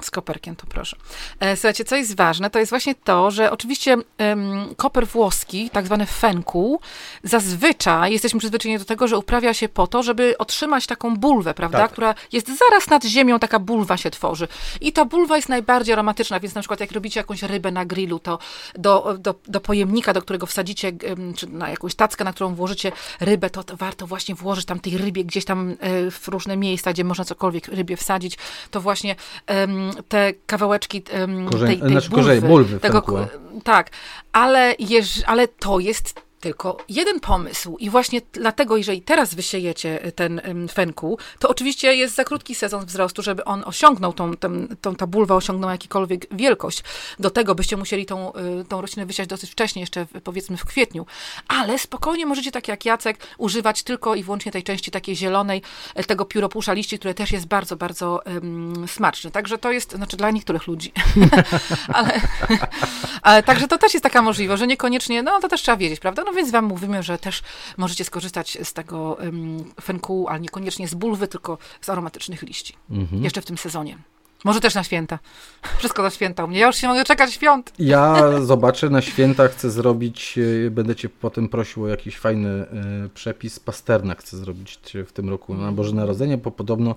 Z koperkiem, to proszę. E, słuchajcie, co jest ważne, to jest właśnie to, że oczywiście um, koper włoski, tak zwany fenku, zazwyczaj jesteśmy przyzwyczajeni do tego, że uprawia się po to, żeby otrzymać taką bulwę, prawda, tak. która jest zaraz nad ziemią, taka bulwa się tworzy. I ta bulwa jest najbardziej aromatyczna, więc na przykład jak robicie jakąś rybę na grillu, to do, do, do pojemnika, do którego wsadzicie, czy na jakąś tackę, na którą włożycie rybę, to, to warto właśnie włożyć tam tej rybie gdzieś tam e, w różne miejsca, gdzie można cokolwiek rybie wsadzić, to właśnie um, te kawałeczki Korzeń, tej, tej znaczy bulwy, bulwy tego, tak, ale, jeż, ale to jest tylko jeden pomysł i właśnie dlatego, jeżeli teraz wysiejecie ten fenku, to oczywiście jest za krótki sezon wzrostu, żeby on osiągnął tą, tą, tą ta bulwa osiągnął jakikolwiek wielkość. Do tego byście musieli tą, y, tą roślinę wysiać dosyć wcześnie, jeszcze powiedzmy w kwietniu. Ale spokojnie możecie, tak jak Jacek, używać tylko i wyłącznie tej części takiej zielonej, e, tego pióropusza liści, które też jest bardzo, bardzo um, smaczne. Także to jest, znaczy dla niektórych ludzi. ale, ale także to też jest taka możliwość, że niekoniecznie, no to też trzeba wiedzieć, prawda? No, no więc wam mówimy, że też możecie skorzystać z tego um, fenku, ale niekoniecznie z bulwy, tylko z aromatycznych liści. Mhm. Jeszcze w tym sezonie. Może też na święta. Wszystko na święta u mnie. Ja już się mogę czekać świąt. Ja zobaczę na święta, chcę zrobić, e, będę cię potem prosił o jakiś fajny y, przepis. Pasternak chcę zrobić w tym roku na Boże Narodzenie, bo podobno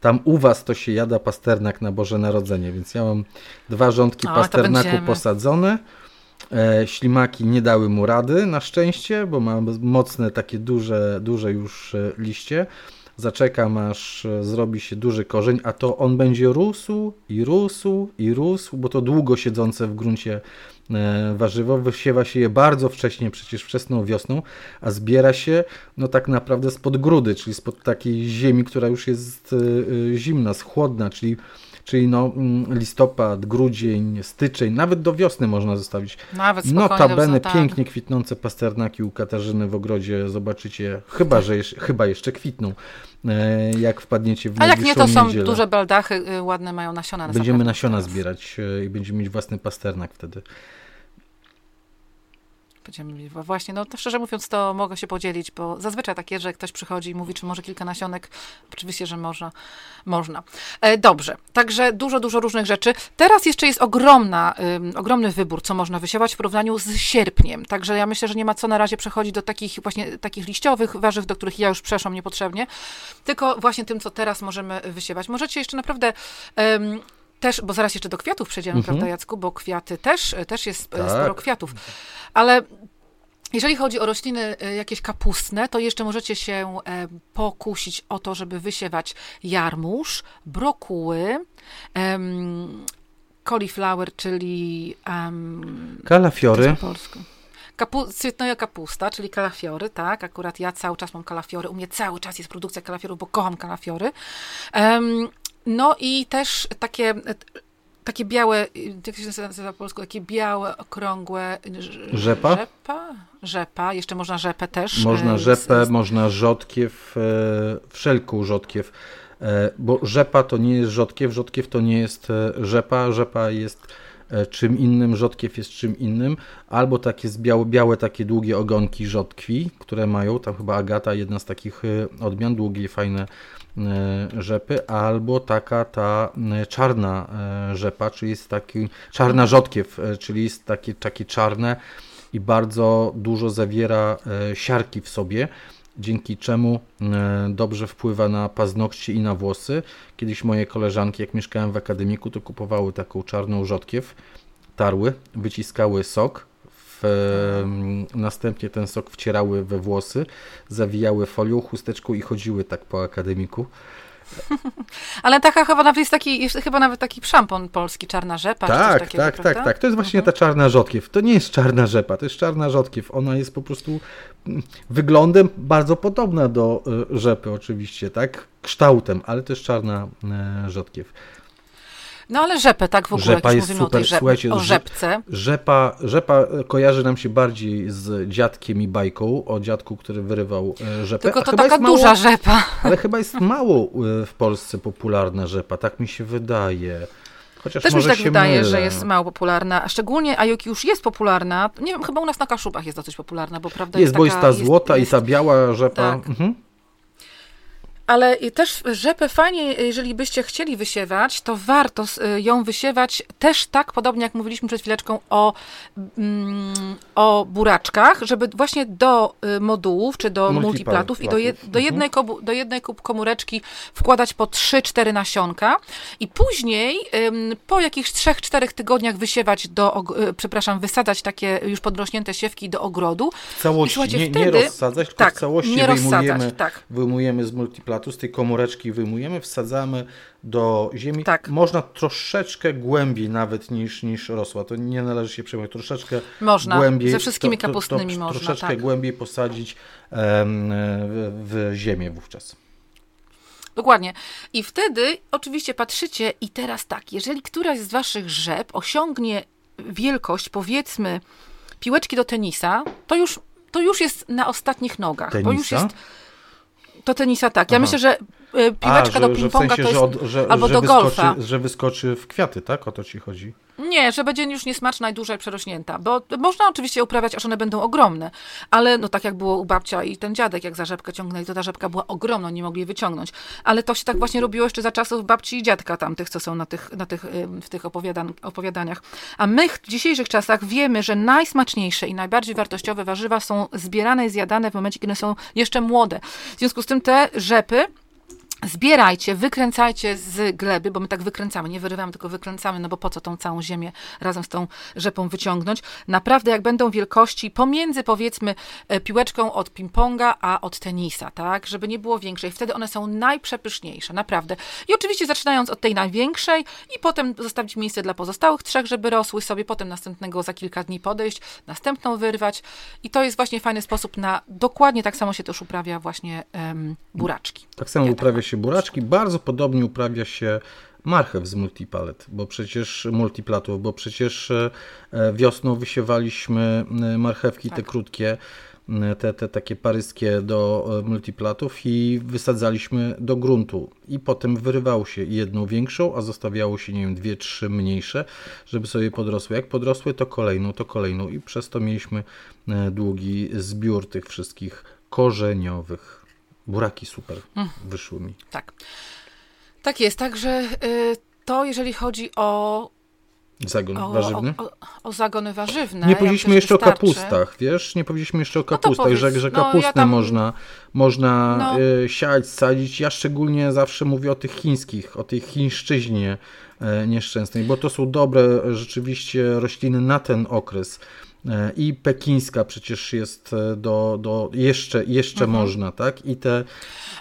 tam u was to się jada pasternak na Boże Narodzenie, więc ja mam dwa rządki pasternaku posadzone. E, ślimaki nie dały mu rady, na szczęście, bo ma mocne, takie duże, duże już e, liście. zaczekam aż e, zrobi się duży korzeń, a to on będzie rósł i rósł i rósł, bo to długo siedzące w gruncie warzywo. Wysiewa się je bardzo wcześnie, przecież wczesną wiosną, a zbiera się no tak naprawdę spod grudy, czyli spod takiej ziemi, która już jest zimna, schłodna, czyli czyli no, mm, listopad, grudzień, styczeń, nawet do wiosny można zostawić. Nawet Notabene tak. pięknie kwitnące pasternaki u Katarzyny w ogrodzie zobaczycie, chyba, że jeszcze, chyba jeszcze kwitną, e, jak wpadniecie w A jak nie, to są niedzielę. duże baldachy, y, ładne mają nasiona. Na Będziemy nasiona zbierać e, i będziemy mieć własny pasternak wtedy. Będziemy, właśnie, no to szczerze mówiąc, to mogę się podzielić, bo zazwyczaj takie, że ktoś przychodzi i mówi, czy może kilka nasionek. Oczywiście, że można. można. E, dobrze, także dużo, dużo różnych rzeczy. Teraz jeszcze jest ogromna, ogromny wybór, co można wysiewać w porównaniu z sierpniem. Także ja myślę, że nie ma co na razie przechodzić do takich właśnie takich liściowych warzyw, do których ja już przeszłam niepotrzebnie, tylko właśnie tym, co teraz możemy wysiewać. Możecie jeszcze naprawdę też, bo zaraz jeszcze do kwiatów przejdziemy, mhm. prawda Jacku, bo kwiaty też, też jest tak. sporo kwiatów. Ale jeżeli chodzi o rośliny e, jakieś kapustne, to jeszcze możecie się e, pokusić o to, żeby wysiewać jarmuż, brokuły, um, cauliflower, czyli um, kalafiory. Kapu cytnoja kapusta, czyli kalafiory, tak, akurat ja cały czas mam kalafiory, u mnie cały czas jest produkcja kalafiorów, bo kocham kalafiory. Um, no i też takie takie białe, jak się nazywa po polsku, takie białe, okrągłe... Rzepa? Rzepa? Rzepa, jeszcze można rzepę też. Można e, rzepę, z, można rzodkiew, e, wszelką rzodkiew, e, bo rzepa to nie jest rzodkiew, rzodkiew to nie jest rzepa, rzepa jest czym innym, rzodkiew jest czym innym, albo takie białe, białe takie długie ogonki rzodkwi, które mają, tam chyba Agata, jedna z takich odmian, długie, fajne E, rzepy, albo taka ta e, czarna e, rzepa, czyli jest taki czarna rzodkiew, czyli jest takie, takie czarne i bardzo dużo zawiera siarki w sobie, dzięki czemu dobrze wpływa na paznokcie i na włosy. Kiedyś moje koleżanki, jak mieszkałem w akademiku, to kupowały taką czarną rzodkiew, tarły, wyciskały sok, w, następnie ten sok wcierały we włosy, zawijały folią, chusteczką i chodziły tak po akademiku. Ale taka chyba nawet jest taki, chyba nawet taki szampon polski, czarna rzepa. Tak, takiego, tak, tak, tak. To jest właśnie mhm. ta czarna rzodkiew. To nie jest czarna rzepa, to jest czarna rzodkiew. Ona jest po prostu mm, wyglądem bardzo podobna do e, rzepy oczywiście, tak? Kształtem, ale to jest czarna e, rzodkiew. No ale rzepę, tak w ogóle, rzepa jest super. o tej rzep, Słuchajcie, o rzepce. Rzepa, rzepa kojarzy nam się bardziej z dziadkiem i bajką, o dziadku, który wyrywał e, rzepę. Tylko to taka duża mało, rzepa. Ale chyba jest mało e, w Polsce popularna rzepa, tak mi się wydaje. Chociaż Też mi się tak wydaje, mylę. że jest mało popularna, a szczególnie Ajuki już jest popularna. Nie wiem, chyba u nas na Kaszubach jest dosyć popularna, bo prawda jest. Jest, bo jest ta złota jest, i ta biała rzepa. Tak. Mhm. Ale też rzepę fajnie, jeżeli byście chcieli wysiewać, to warto y, ją wysiewać też tak, podobnie jak mówiliśmy przed chwileczką o, mm, o buraczkach, żeby właśnie do y, modułów czy do multiplatów i do, je, do, mhm. jednej, kobu, do jednej komóreczki wkładać po 3-4 nasionka i później po jakichś 3-4 tygodniach wysiewać do, y, przepraszam, wysadzać takie już podrośnięte siewki do ogrodu. W całości, nie, wtedy, nie rozsadzać, tylko tak, w całości nie wyjmujemy, tak. wyjmujemy z multiplatu z tej komóreczki wyjmujemy, wsadzamy do ziemi. Tak. Można troszeczkę głębiej nawet niż, niż rosła. To nie należy się przejmować. Troszeczkę można. głębiej. Ze wszystkimi to, kapustnymi to, to, można. Troszeczkę tak. głębiej posadzić em, w, w ziemię wówczas. Dokładnie. I wtedy oczywiście patrzycie i teraz tak, jeżeli któraś z waszych rzep osiągnie wielkość, powiedzmy, piłeczki do tenisa, to już, to już jest na ostatnich nogach. Tenisa? Bo już jest do tenisa tak. Ja Aha. myślę, że y, piłeczka A, że, do ping-ponga w sensie, to jest, że od, albo że do wyskoczy, golfa. Że wyskoczy w kwiaty, tak? O to ci chodzi? Nie, że będzie już niesmaczna i dłużej przerośnięta, bo można oczywiście uprawiać, aż one będą ogromne, ale no tak jak było u babcia i ten dziadek, jak za rzepkę ciągnęli, to ta rzepka była ogromna, nie mogli jej wyciągnąć. Ale to się tak właśnie robiło jeszcze za czasów babci i dziadka tamtych, co są na tych, na tych, w tych opowiadan opowiadaniach. A my w dzisiejszych czasach wiemy, że najsmaczniejsze i najbardziej wartościowe warzywa są zbierane i zjadane w momencie, kiedy są jeszcze młode. W związku z tym te rzepy Zbierajcie, wykręcajcie z gleby, bo my tak wykręcamy, nie wyrywamy, tylko wykręcamy, no bo po co tą całą ziemię razem z tą rzepą wyciągnąć. Naprawdę, jak będą wielkości pomiędzy, powiedzmy, e, piłeczką od ping-ponga, a od tenisa, tak? Żeby nie było większej. Wtedy one są najprzepyszniejsze, naprawdę. I oczywiście zaczynając od tej największej i potem zostawić miejsce dla pozostałych trzech, żeby rosły sobie, potem następnego za kilka dni podejść, następną wyrwać. I to jest właśnie fajny sposób na, dokładnie tak samo się też uprawia właśnie um, buraczki. Tak samo ja uprawia tak się buraczki, bardzo podobnie uprawia się marchew z multipalet, bo przecież multiplatów, bo przecież e, wiosną wysiewaliśmy e, marchewki tak. te krótkie, e, te, te takie paryskie do multiplatów i wysadzaliśmy do gruntu i potem wyrywało się jedną większą, a zostawiało się, nie wiem, dwie, trzy mniejsze, żeby sobie podrosły. Jak podrosły, to kolejną, to kolejną i przez to mieliśmy długi zbiór tych wszystkich korzeniowych. Buraki super mm. wyszły mi. Tak. Tak jest, także y, to jeżeli chodzi o Zagon o, warzywny? O, o, o, zagony warzywne. Nie powiedzieliśmy ja jeszcze wystarczy. o kapustach, wiesz? Nie powiedzieliśmy jeszcze o no kapustach, no że, że kapustę no, ja tam... można, można no. y, siać, sadzić. Ja szczególnie zawsze mówię o tych chińskich, o tej chińszczyźnie y, nieszczęsnej, bo to są dobre rzeczywiście rośliny na ten okres. I pekińska przecież jest e, do, do jeszcze, jeszcze mhm. można, tak? I te...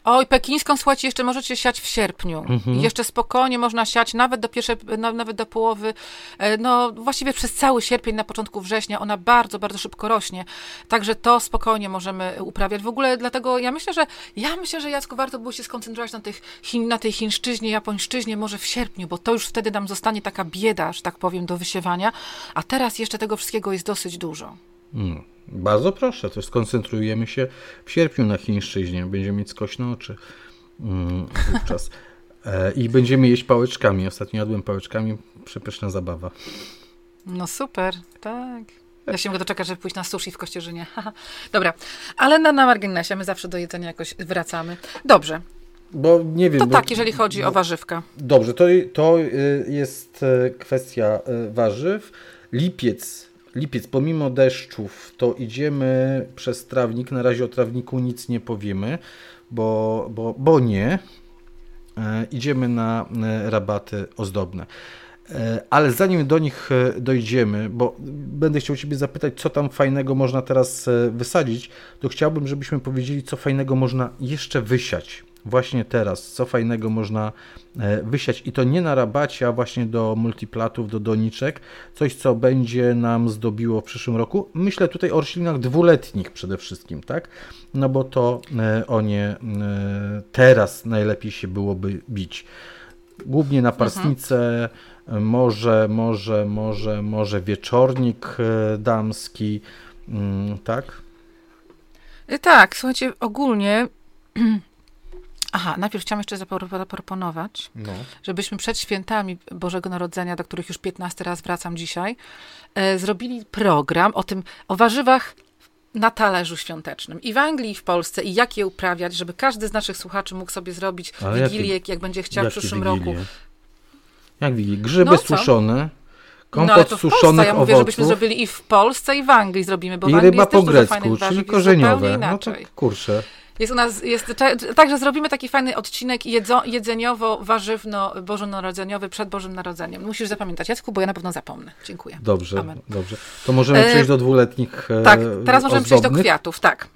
Oj, pekińską, słuchajcie, jeszcze możecie siać w sierpniu. Mhm. Jeszcze spokojnie można siać nawet do pierwszej, nawet do połowy, e, no właściwie przez cały sierpień, na początku września. Ona bardzo, bardzo szybko rośnie. Także to spokojnie możemy uprawiać. W ogóle dlatego ja myślę, że ja myślę, że Jacku warto było się skoncentrować na, tych Chin, na tej chińszczyźnie, japońszczyźnie może w sierpniu, bo to już wtedy nam zostanie taka bieda, że tak powiem, do wysiewania. A teraz jeszcze tego wszystkiego jest dosyć dużo. Hmm. Bardzo proszę, to skoncentrujemy się w sierpniu na chińszczyźnie. Będziemy mieć skośne oczy hmm, wówczas. E, I będziemy jeść pałeczkami. Ostatnio jadłem pałeczkami. Przepyszna zabawa. No super, tak. Ja się mogę doczekać, żeby pójść na sushi w Kościerzynie. Dobra, ale na, na marginesie my zawsze do jedzenia jakoś wracamy. Dobrze. Bo nie wiem. To tak, jeżeli chodzi bo, o warzywka. Dobrze, to, to y, jest y, kwestia y, warzyw. Lipiec lipiec, pomimo deszczów, to idziemy przez trawnik. Na razie o trawniku nic nie powiemy, bo, bo, bo nie. E, idziemy na e, rabaty ozdobne. E, ale zanim do nich dojdziemy, bo będę chciał Ciebie zapytać, co tam fajnego można teraz wysadzić, to chciałbym, żebyśmy powiedzieli, co fajnego można jeszcze wysiać właśnie teraz, co fajnego można e, wysiać i to nie na rabacie, a właśnie do multiplatów, do doniczek, coś co będzie nam zdobiło w przyszłym roku. Myślę tutaj o roślinach dwuletnich przede wszystkim, tak? No bo to e, o nie e, teraz najlepiej się byłoby bić. Głównie na parsnicę, mhm. może, może, może, może wieczornik damski, mm, tak? Tak, słuchajcie, ogólnie Aha, najpierw chciałam jeszcze zaproponować, no. żebyśmy przed świętami Bożego Narodzenia, do których już 15 raz wracam dzisiaj, e, zrobili program o tym, o warzywach na talerzu świątecznym. I w Anglii, i w Polsce, i jak je uprawiać, żeby każdy z naszych słuchaczy mógł sobie zrobić Ale wigilię, jakie, jak będzie chciał w przyszłym wigilie? roku. Jak wigilię? Grzyby no, suszone. Kompot no, to suszonych Ja mówię, żebyśmy zrobili i w Polsce, i w Anglii zrobimy, bo I ryba po grecku, czyli korzeniowe. No to kurczę. Jest u nas, jest, także zrobimy taki fajny odcinek jedzo, jedzeniowo-warzywno-bożonarodzeniowy przed Bożym Narodzeniem. Musisz zapamiętać, Jacku, bo ja na pewno zapomnę. Dziękuję. Dobrze, Amen. dobrze. To możemy przejść e, do dwuletnich e, Tak, teraz możemy ozdobnych. przejść do kwiatów, tak.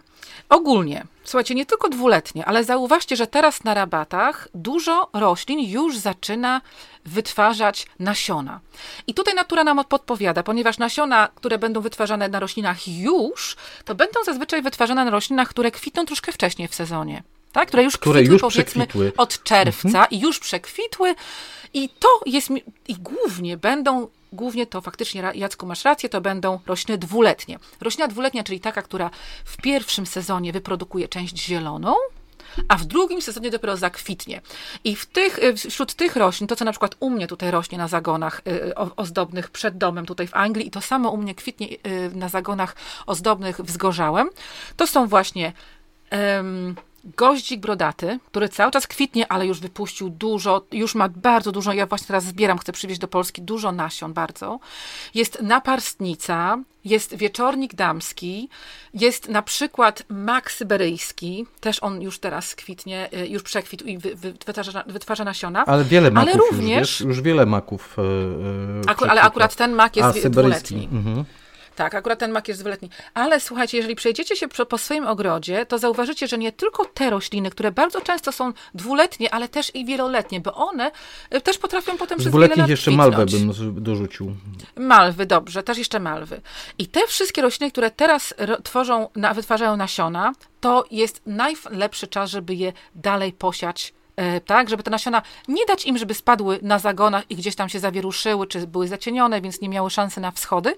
Ogólnie, słuchajcie, nie tylko dwuletnie, ale zauważcie, że teraz na rabatach dużo roślin już zaczyna wytwarzać nasiona. I tutaj natura nam podpowiada, ponieważ nasiona, które będą wytwarzane na roślinach już, to będą zazwyczaj wytwarzane na roślinach, które kwitną troszkę wcześniej w sezonie. Tak? Które już które kwitły, już powiedzmy, przekwitły. od czerwca mhm. i już przekwitły. I to jest, i głównie będą głównie to faktycznie, Jacku, masz rację, to będą rośliny dwuletnie. Roślina dwuletnia, czyli taka, która w pierwszym sezonie wyprodukuje część zieloną, a w drugim sezonie dopiero zakwitnie. I w tych, y, wśród tych roślin, to co na przykład u mnie tutaj rośnie na zagonach y, ozdobnych przed domem tutaj w Anglii i to samo u mnie kwitnie y, na zagonach ozdobnych wzgorzałem, to są właśnie um, goździk brodaty, który cały czas kwitnie, ale już wypuścił dużo, już ma bardzo dużo, ja właśnie teraz zbieram, chcę przywieźć do Polski dużo nasion bardzo. Jest naparstnica, jest wieczornik damski, jest na przykład mak syberyjski, też on już teraz kwitnie, y, już przekwitł i wy, wy, wytwarza, wytwarza nasiona. Ale wiele maków ale również, już, już wiele maków. Yy, ale akurat ten mak jest A, dwuletni. Mhm. Tak, akurat ten mak jest dwuletni. Ale słuchajcie, jeżeli przejdziecie się po swoim ogrodzie, to zauważycie, że nie tylko te rośliny, które bardzo często są dwuletnie, ale też i wieloletnie, bo one y, też potrafią potem przez wiele lat jeszcze kwitnąć. malwę bym dorzucił. Malwy, dobrze, też jeszcze malwy. I te wszystkie rośliny, które teraz tworzą, wytwarzają nasiona, to jest najlepszy czas, żeby je dalej posiać E, tak, żeby te nasiona nie dać im, żeby spadły na zagonach i gdzieś tam się zawieruszyły, czy były zacienione, więc nie miały szansy na wschody,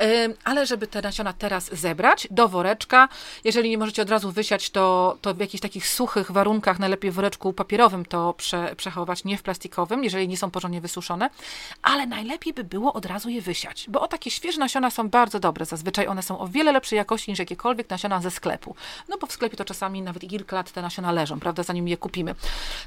e, ale żeby te nasiona teraz zebrać do woreczka. Jeżeli nie możecie od razu wysiać, to, to w jakichś takich suchych warunkach, najlepiej w woreczku papierowym to prze, przechować, nie w plastikowym, jeżeli nie są porządnie wysuszone, ale najlepiej by było od razu je wysiać, bo o takie świeże nasiona są bardzo dobre. Zazwyczaj one są o wiele lepszej jakości niż jakiekolwiek nasiona ze sklepu. No bo w sklepie to czasami nawet kilka lat te nasiona leżą, prawda, zanim je kupimy.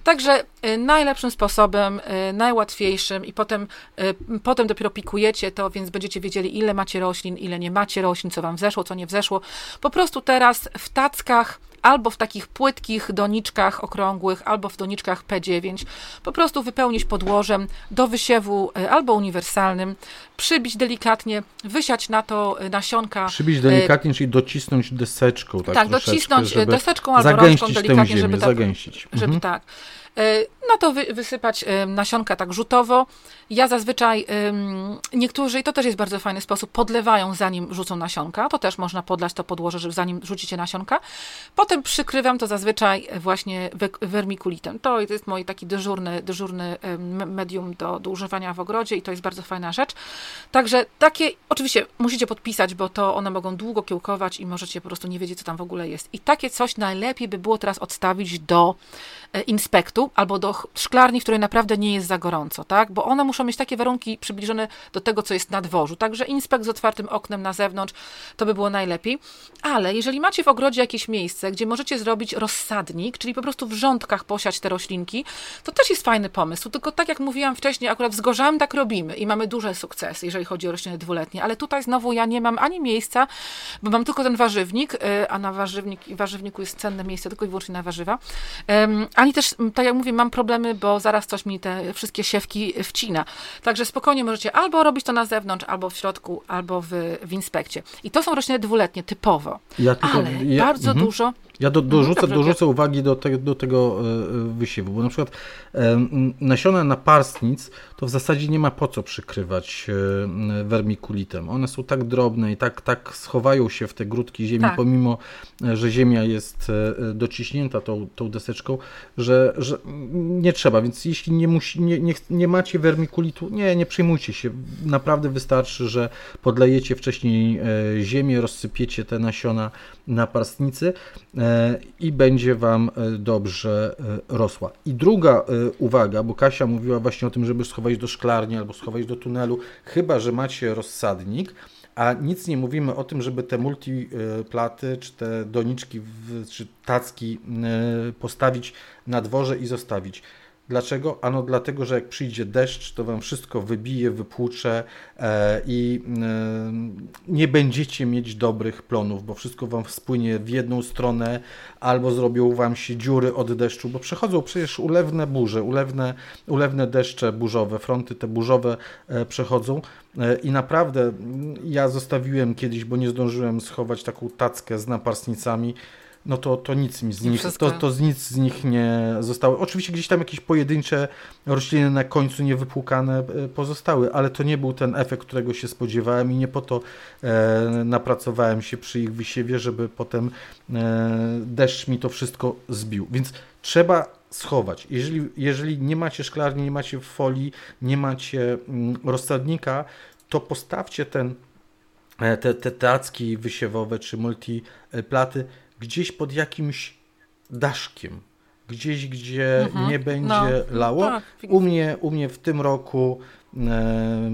Także y, najlepszym sposobem, y, najłatwiejszym i potem, y, potem dopiero pikujecie to, więc będziecie wiedzieli, ile macie roślin, ile nie macie roślin, co wam wzeszło, co nie wzeszło. Po prostu teraz w tackach albo w takich płytkich doniczkach okrągłych, albo w doniczkach P9, po prostu wypełnić podłożem do wysiewu albo uniwersalnym, przybić delikatnie, wysiać na to nasionka. Przybić delikatnie, czyli docisnąć deseczką. Tak, tak docisnąć deseczką albo rączką delikatnie, ziemię, żeby, tak, zagęścić. żeby mhm. tak. E, no to wy, wysypać nasionka tak rzutowo. Ja zazwyczaj, niektórzy, i to też jest bardzo fajny sposób, podlewają zanim rzucą nasionka. To też można podlać to podłoże, żeby zanim rzucicie nasionka. Potem przykrywam to zazwyczaj właśnie wermikulitem. To jest mój taki dyżurny, dyżurny medium do, do używania w ogrodzie i to jest bardzo fajna rzecz. Także takie, oczywiście musicie podpisać, bo to one mogą długo kiełkować i możecie po prostu nie wiedzieć, co tam w ogóle jest. I takie coś najlepiej by było teraz odstawić do e, albo do szklarni, w której naprawdę nie jest za gorąco, tak? Bo one muszą mieć takie warunki przybliżone do tego, co jest na dworzu. Także inspekt z otwartym oknem na zewnątrz to by było najlepiej. Ale jeżeli macie w ogrodzie jakieś miejsce, gdzie możecie zrobić rozsadnik, czyli po prostu w rządkach posiać te roślinki, to też jest fajny pomysł. Tylko tak jak mówiłam wcześniej, akurat z tak robimy i mamy duże sukcesy, jeżeli chodzi o rośliny dwuletnie. Ale tutaj znowu ja nie mam ani miejsca, bo mam tylko ten warzywnik, y, a na warzywnik, warzywniku jest cenne miejsce tylko i wyłącznie na warzywa. Ani też, tak jak mówię, mam problemy, bo zaraz coś mi te wszystkie siewki wcina. Także spokojnie możecie albo robić to na zewnątrz, albo w środku, albo w, w inspekcie. I to są rośliny dwuletnie, typowo. Ja tylko, Ale ja, bardzo mm -hmm. dużo ja do, dorzucę, dorzucę uwagi do, te, do tego e, wysiewu, bo na przykład nasiona naparstnic to w zasadzie nie ma po co przykrywać e, wermikulitem. One są tak drobne i tak, tak schowają się w te grudki ziemi, tak. pomimo, e, że ziemia jest dociśnięta tą, tą deseczką, że, że nie trzeba. Więc jeśli nie, musi, nie, nie, nie macie wermikulitu, nie, nie przejmujcie się. Naprawdę wystarczy, że podlejecie wcześniej ziemię, rozsypiecie te nasiona na parstnicy E, i będzie Wam e, dobrze e, rosła. I druga uwaga, bo Kasia mówiła właśnie o tym, żeby schować do szklarni albo schować do tunelu, chyba że macie rozsadnik, a nic nie mówimy o tym, żeby te multiplaty, czy te doniczki, czy tacki postawić na dworze i zostawić. Dlaczego? Ano dlatego, że jak przyjdzie deszcz, to wam wszystko wybije, wypłucze e, i e, nie będziecie mieć dobrych plonów, bo wszystko wam spłynie w jedną stronę, albo zrobią wam się dziury od deszczu, bo przechodzą przecież ulewne burze, ulewne, ulewne deszcze burzowe, fronty te burzowe e, przechodzą i naprawdę ja zostawiłem kiedyś, bo nie zdążyłem schować taką tackę z naparsnicami, no to, to nic mi z nich, to, to z nic z nich nie zostało. Oczywiście gdzieś tam jakieś pojedyncze rośliny na końcu niewypłukane e, pozostały, ale to nie był ten efekt, którego się spodziewałem i nie po to e, napracowałem się przy ich wysiewie, żeby potem e, deszcz mi to wszystko zbił. Więc trzeba schować. Jeżeli, jeżeli nie macie szklarni, nie macie folii, nie macie mm, rozsadnika, to postawcie ten, e, te, te tacki wysiewowe czy multiplaty gdzieś pod jakimś daszkiem, gdzieś, gdzie mhm. nie będzie no. lało. Tak. U, mnie, u mnie w tym roku e,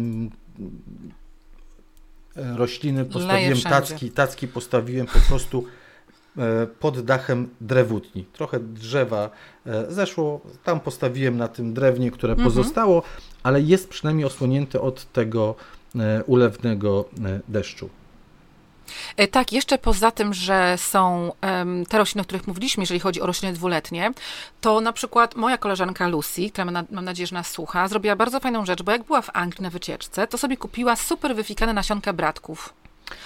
rośliny postawiłem, tacki, tacki postawiłem po prostu pod dachem drewutni. Trochę drzewa zeszło, tam postawiłem na tym drewnie, które mhm. pozostało, ale jest przynajmniej osłonięte od tego ulewnego deszczu. E, tak, jeszcze poza tym, że są te rośliny, o których mówiliśmy, jeżeli chodzi o rośliny dwuletnie, to na przykład moja koleżanka Lucy, która ma, mam nadzieję, że nas słucha, zrobiła bardzo fajną rzecz, bo jak była w Anglii na wycieczce, to sobie kupiła super wyfikane nasionka bratków.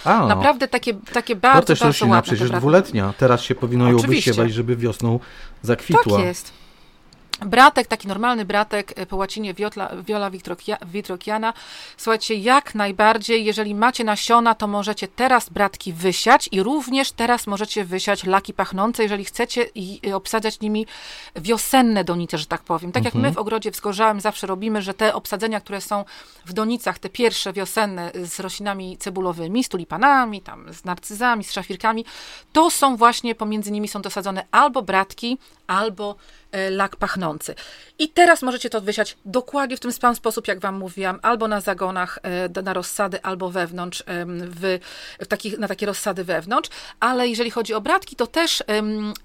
A, Naprawdę takie, takie bardzo, to też bardzo roślina ładne. przecież dwuletnia. Teraz się powinno ją Oczywiście. wysiewać, żeby wiosną zakwitła. Tak jest. Bratek, taki normalny bratek e, po łacinie Viola, Viola Vitrociana. Słuchajcie, jak najbardziej, jeżeli macie nasiona, to możecie teraz bratki wysiać i również teraz możecie wysiać laki pachnące, jeżeli chcecie i obsadzać nimi wiosenne donice, że tak powiem. Tak mhm. jak my w ogrodzie wzgorzałym zawsze robimy, że te obsadzenia, które są w donicach, te pierwsze wiosenne z roślinami cebulowymi, z tulipanami, tam z narcyzami, z szafirkami, to są właśnie, pomiędzy nimi są dosadzone albo bratki, albo lak pachnący. I teraz możecie to wysiać dokładnie w tym sam sposób, jak Wam mówiłam, albo na zagonach e, na rozsady, albo wewnątrz, w, w takich, na takie rozsady wewnątrz. Ale jeżeli chodzi o bratki, to też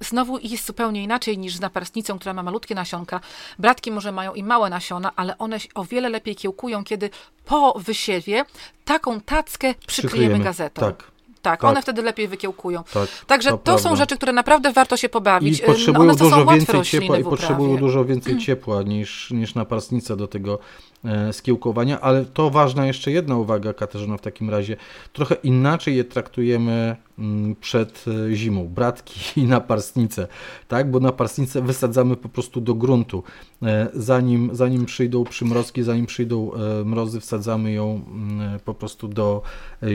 znowu jest zupełnie inaczej niż z naparstnicą, która ma malutkie nasionka. Bratki może mają i małe nasiona, ale one o wiele lepiej kiełkują, kiedy po wysiewie taką tackę przykryjemy, przykryjemy gazetą. Tak. Tak, tak, one wtedy lepiej wykiełkują. Tak, Także to, to są rzeczy, które naprawdę warto się pobawić. I potrzebują one dużo więcej ciepła i potrzebują dużo więcej ciepła niż, niż naparstnica do tego e, skiełkowania, ale to ważna jeszcze jedna uwaga, Katarzyna, w takim razie. Trochę inaczej je traktujemy mm, przed e, zimą, bratki i naparstnice, tak? Bo naparstnicę wysadzamy po prostu do gruntu. E, zanim, zanim przyjdą przymrozki, zanim przyjdą mrozy, wsadzamy ją mm, po prostu do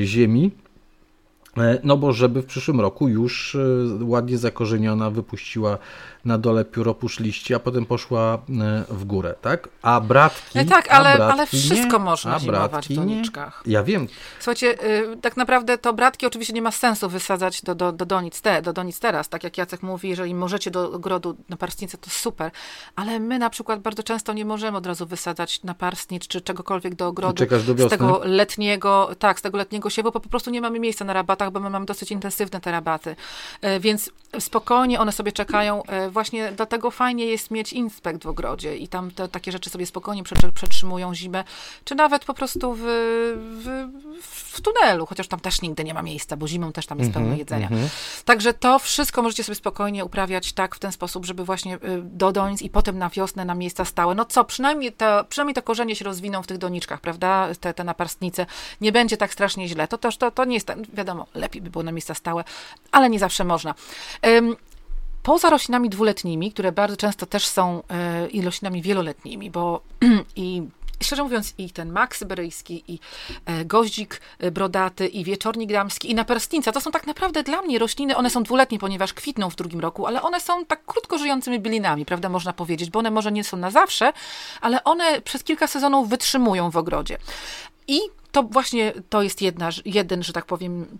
ziemi E, no bo żeby w przyszłym roku już e, ładnie zakorzeniona wypuściła na dole pióropusz liści, a potem poszła e, w górę, tak? A bratki... E, tak, ale, bratki ale wszystko nie, można zimować w doniczkach. Ja wiem. Słuchajcie, y, tak naprawdę to bratki oczywiście nie ma sensu wysadzać do, do, do, donic, te, do donic teraz, tak jak Jacek mówi, jeżeli możecie do ogrodu na parstnicę, to super, ale my na przykład bardzo często nie możemy od razu wysadzać na parstnicz czy czegokolwiek do ogrodu do z tego letniego, tak, z tego letniego siewu, bo po prostu nie mamy miejsca na rabatach, bo my mamy dosyć intensywne te rabaty, e, więc spokojnie one sobie czekają właśnie dlatego fajnie jest mieć inspekt w ogrodzie i tam te takie rzeczy sobie spokojnie przetrzymują zimę, czy nawet po prostu w, w, w tunelu, chociaż tam też nigdy nie ma miejsca, bo zimą też tam jest pełno mhm, jedzenia. Mm -hmm. Także to wszystko możecie sobie spokojnie uprawiać tak w ten sposób, żeby właśnie y, do donic i potem na wiosnę na miejsca stałe. No co, przynajmniej, to, przynajmniej te korzenie się rozwiną w tych doniczkach, prawda, te, te naparstnice. Nie będzie tak strasznie źle. To też to, to nie jest, wiadomo, lepiej by było na miejsca stałe, ale nie zawsze można. Poza roślinami dwuletnimi, które bardzo często też są e, i roślinami wieloletnimi, bo i szczerze mówiąc, i ten mak syberyjski, i e, goździk e, brodaty, i wieczornik damski, i naperstnica, to są tak naprawdę dla mnie rośliny, one są dwuletnie, ponieważ kwitną w drugim roku, ale one są tak krótko żyjącymi bylinami, prawda, można powiedzieć, bo one może nie są na zawsze, ale one przez kilka sezonów wytrzymują w ogrodzie. I to właśnie to jest jedna, jeden, że tak powiem,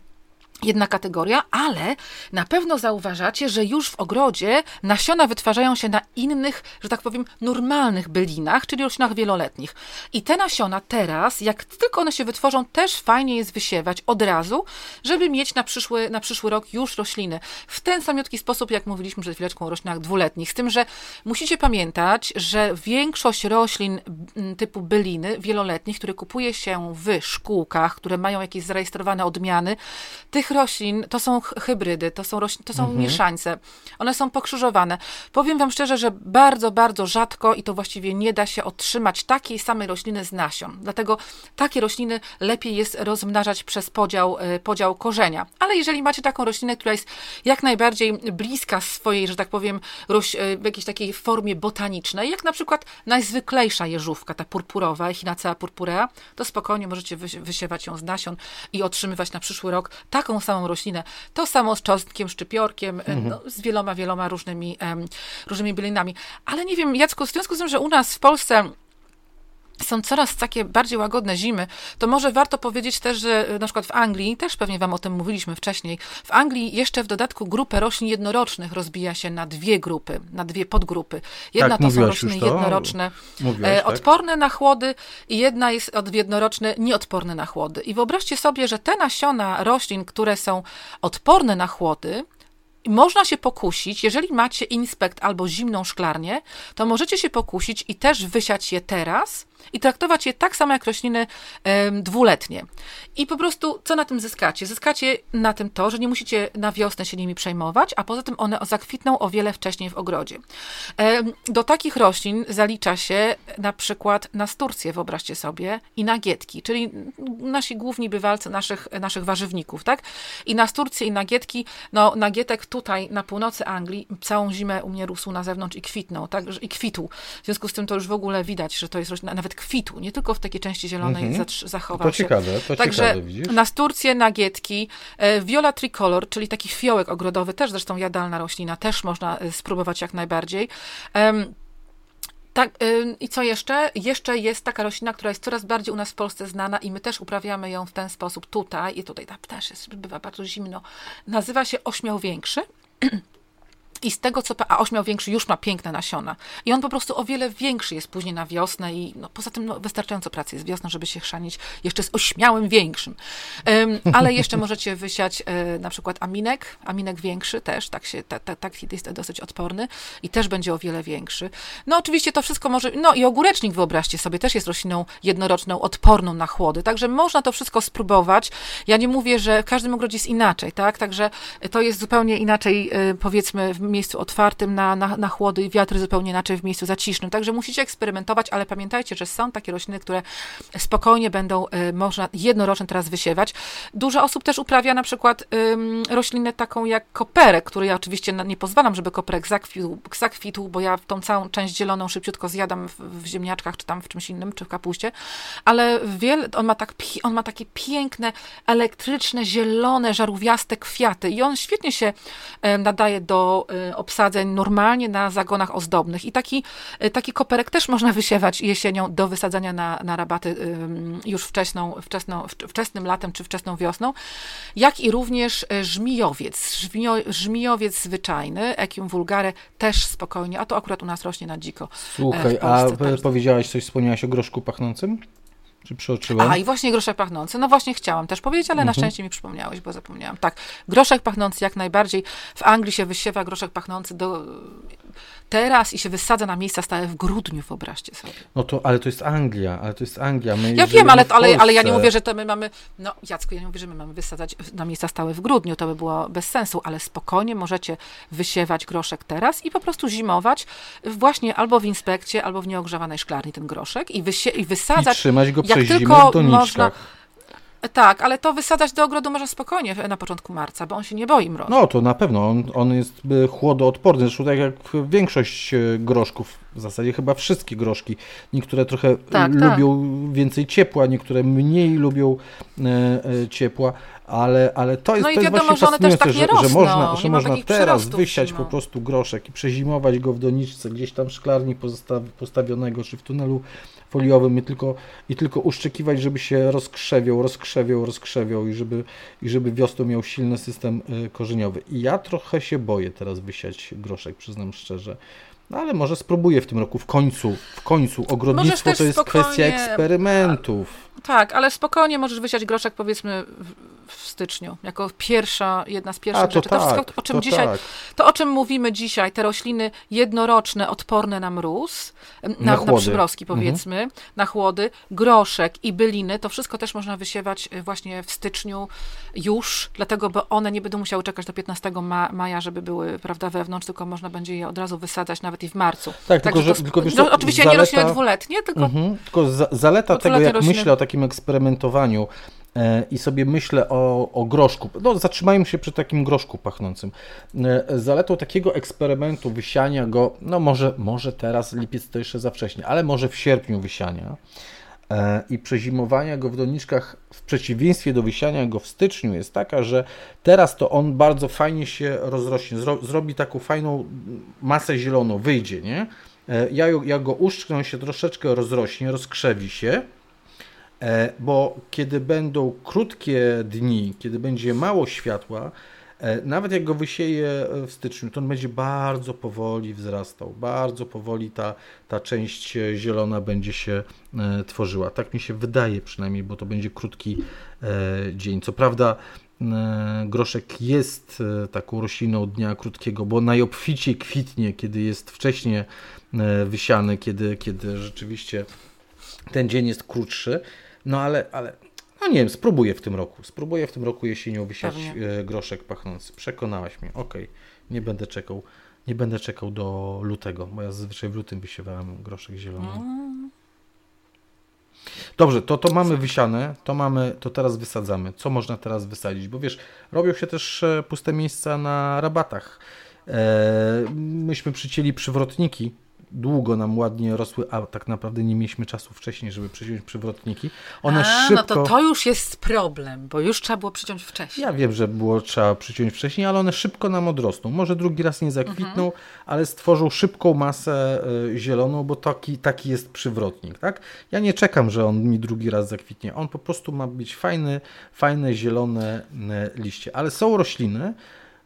jedna kategoria, ale na pewno zauważacie, że już w ogrodzie nasiona wytwarzają się na innych, że tak powiem, normalnych bylinach, czyli roślinach wieloletnich. I te nasiona teraz, jak tylko one się wytworzą, też fajnie jest wysiewać od razu, żeby mieć na przyszły, na przyszły rok już rośliny. W ten samiotki sposób, jak mówiliśmy przed chwileczką o roślinach dwuletnich. Z tym, że musicie pamiętać, że większość roślin typu byliny wieloletnich, które kupuje się w szkółkach, które mają jakieś zarejestrowane odmiany, tych roślin to są hybrydy, to są, roślin, to są mhm. mieszańce. One są pokrzyżowane. Powiem Wam szczerze, że bardzo, bardzo rzadko i to właściwie nie da się otrzymać takiej samej rośliny z nasion. Dlatego takie rośliny lepiej jest rozmnażać przez podział, e, podział korzenia. Ale jeżeli macie taką roślinę, która jest jak najbardziej bliska swojej, że tak powiem, roś, e, w jakiejś takiej formie botanicznej, jak na przykład najzwyklejsza jeżówka, ta purpurowa, Echinacea purpurea, to spokojnie możecie wysiewać ją z nasion i otrzymywać na przyszły rok taką samą roślinę. To samo z cząstkiem, szczypiorkiem, mhm. no, z wieloma, wieloma różnymi, um, różnymi bylinami. Ale nie wiem, Jacku, w związku z tym, że u nas w Polsce są coraz takie bardziej łagodne zimy, to może warto powiedzieć też, że na przykład w Anglii, też pewnie wam o tym mówiliśmy wcześniej, w Anglii jeszcze w dodatku grupę roślin jednorocznych rozbija się na dwie grupy, na dwie podgrupy. Jedna tak, to są rośliny jednoroczne, Mówiłaś, e, tak? odporne tak? na chłody i jedna jest od jednoroczne nieodporne na chłody. I wyobraźcie sobie, że te nasiona roślin, które są odporne na chłody, można się pokusić, jeżeli macie inspekt albo zimną szklarnię, to możecie się pokusić i też wysiać je teraz i traktować je tak samo jak rośliny dwuletnie. I po prostu, co na tym zyskacie? Zyskacie na tym to, że nie musicie na wiosnę się nimi przejmować, a poza tym one zakwitną o wiele wcześniej w ogrodzie. Do takich roślin zalicza się na przykład nasturcje, wyobraźcie sobie, i nagietki, czyli nasi główni bywalcy naszych, naszych warzywników, tak? I nasturcje i nagietki, no nagietek tutaj na północy Anglii całą zimę u mnie rósł na zewnątrz i kwitnął, tak? I kwitł. W związku z tym to już w ogóle widać, że to jest roślina, nawet kwitł, nie tylko w takiej części zielonej mhm. zachował to ciekawe, to Także ciekawe, widzisz? nasturcje, nagietki, e, viola tricolor, czyli taki fiołek ogrodowy, też zresztą jadalna roślina, też można e, spróbować jak najbardziej. Tak, i co jeszcze? Jeszcze jest taka roślina, która jest coraz bardziej u nas w Polsce znana i my też uprawiamy ją w ten sposób tutaj. I tutaj też jest, bywa bardzo zimno. Nazywa się ośmiał większy. I z tego, co. A ośmiał większy już ma piękne nasiona. I on po prostu o wiele większy jest później na wiosnę i no, poza tym no, wystarczająco pracy jest wiosna, żeby się chrzanić jeszcze z ośmiałem większym. Um, ale jeszcze możecie wysiać e, na przykład aminek, aminek większy też, tak się, ta, ta, tak jest dosyć odporny i też będzie o wiele większy. No oczywiście to wszystko może, no i ogórecznik wyobraźcie sobie, też jest rośliną jednoroczną, odporną na chłody, także można to wszystko spróbować. Ja nie mówię, że w każdym ogrodzie jest inaczej, tak, także to jest zupełnie inaczej, e, powiedzmy, w miejscu otwartym na, na, na chłody i wiatry, zupełnie inaczej w miejscu zacisznym. Także musicie eksperymentować, ale pamiętajcie, że są takie rośliny, które spokojnie będą y, można jednorocznie teraz wysiewać. Dużo osób też uprawia na przykład y, roślinę taką jak koperek, który ja oczywiście nie pozwalam, żeby koperek zakwitł, zakwitł bo ja tą całą część zieloną szybciutko zjadam w, w ziemniaczkach, czy tam w czymś innym, czy w kapuście, ale wiel, on, ma tak, on ma takie piękne, elektryczne, zielone, żarówiaste kwiaty i on świetnie się nadaje do Y, obsadzeń normalnie na zagonach ozdobnych. I taki, y, taki koperek też można wysiewać jesienią do wysadzania na, na rabaty już wczesną, wczesną, wczesnym latem czy wczesną wiosną, jak i również y, żmijowiec. Żmio, żmijowiec zwyczajny, Equium vulgare, też spokojnie, a to akurat u nas rośnie na dziko. Słuchaj, a powiedziałaś coś, wspomniałaś o groszku pachnącym? Czy przeoczyłem? A, i właśnie groszek pachnący. No właśnie chciałam też powiedzieć, ale mhm. na szczęście mi przypomniałeś, bo zapomniałam. Tak, groszek pachnący jak najbardziej. W Anglii się wysiewa groszek pachnący do teraz i się wysadza na miejsca stałe w grudniu, wyobraźcie sobie. No to, ale to jest Anglia, ale to jest Anglia. My ja wiem, ale, ale, ale ja nie mówię, że to my mamy, no Jacku, ja nie mówię, że my mamy wysadzać na miejsca stałe w grudniu, to by było bez sensu, ale spokojnie możecie wysiewać groszek teraz i po prostu zimować właśnie albo w inspekcie, albo w nieogrzewanej szklarni ten groszek i, wysie, i wysadzać. I trzymać go przez jak zimę w Można, tak, ale to wysadzać do ogrodu można spokojnie na początku marca, bo on się nie boi mrozu. No to na pewno, on, on jest chłodoodporny, zresztą tak jak większość e, groszków, w zasadzie chyba wszystkie groszki. Niektóre trochę tak. lubią tak. więcej ciepła, niektóre mniej lubią e, e, ciepła, ale, ale to jest, no to jest wiadomo, właśnie fascynujące, tak że, że, można, że można teraz wysiać no. po prostu groszek i przezimować go w doniczce, gdzieś tam w szklarni postawionego, czy w tunelu foliowym i tylko, i tylko uszczekiwać, żeby się rozkrzewiał, rozkrzewiał, rozkrzewiał i żeby, i żeby wiosną miał silny system y, korzeniowy. I ja trochę się boję teraz wysiać groszek, przyznam szczerze. No ale może spróbuję w tym roku, w końcu, w końcu. Ogrodnictwo to jest spokojnie... kwestia eksperymentów. Tak, ale spokojnie możesz wysiać groszek powiedzmy w styczniu, jako pierwsza, jedna z pierwszych A, to rzeczy. Tak, to, wszystko, o czym to dzisiaj, tak. to o czym mówimy dzisiaj, te rośliny jednoroczne, odporne na mróz, na, na, na przymrozki mhm. powiedzmy, mhm. na chłody, groszek i byliny, to wszystko też można wysiewać y, właśnie w styczniu już, dlatego, bo one nie będą musiały czekać do 15 ma maja, żeby były, prawda, wewnątrz, tylko można będzie je od razu wysadzać nawet i w marcu. Tak, tylko, że, to, tylko wiesz, no, oczywiście zaleta, nie rośliny dwuletnie, tylko... Mhm, tylko za, zaleta tego, jak rośliny... myślę o takim eksperymentowaniu, E, i sobie myślę o, o groszku. No, zatrzymajmy się przy takim groszku pachnącym. E, zaletą takiego eksperymentu wysiania go, no może, może teraz lipiec to jeszcze za wcześnie, ale może w sierpniu wysiania e, i przezimowania go w doniczkach w przeciwieństwie do wysiania go w styczniu jest taka, że teraz to on bardzo fajnie się rozrośnie, zro, zrobi taką fajną masę zieloną, wyjdzie, nie? Ja, ja go uszczknę, się troszeczkę rozrośnie, rozkrzewi się, E, bo kiedy będą krótkie dni, kiedy będzie mało światła, e, nawet jak go wysieje w styczniu, to on będzie bardzo powoli wzrastał, bardzo powoli ta, ta część zielona będzie się e, tworzyła. Tak mi się wydaje przynajmniej, bo to będzie krótki dzień. Co prawda groszek jest taką rośliną dnia krótkiego, bo najobficiej kwitnie, kiedy jest wcześniej wysiany, kiedy, kiedy rzeczywiście ten dzień jest krótszy. No ale, ale no nie wiem, spróbuję w tym roku. Spróbuję w tym roku jesienią wysiać Pewnie. groszek pachnący. Przekonałaś mnie. Okej, okay. nie będę czekał. Nie będę czekał do lutego, bo ja zazwyczaj w lutym wysiewałem groszek zielony. Mm. Dobrze, to, to mamy wysiane, to mamy, to teraz wysadzamy. Co można teraz wysadzić? Bo wiesz, robią się też e, puste miejsca na rabatach. E, myśmy przycięli przywrotniki długo nam ładnie rosły, a tak naprawdę nie mieliśmy czasu wcześniej, żeby przyciąć przywrotniki. One a, szybko... no to to już jest problem, bo już trzeba było przyciąć wcześniej. Ja wiem, że było trzeba przyciąć wcześniej, ale one szybko nam odrosną. Może drugi raz nie zakwitną, mhm. ale stworzą szybką masę y, zieloną, bo taki, taki jest przywrotnik, tak? Ja nie czekam, że on mi drugi raz zakwitnie. On po prostu ma być fajny, fajne, zielone y, liście. Ale są rośliny,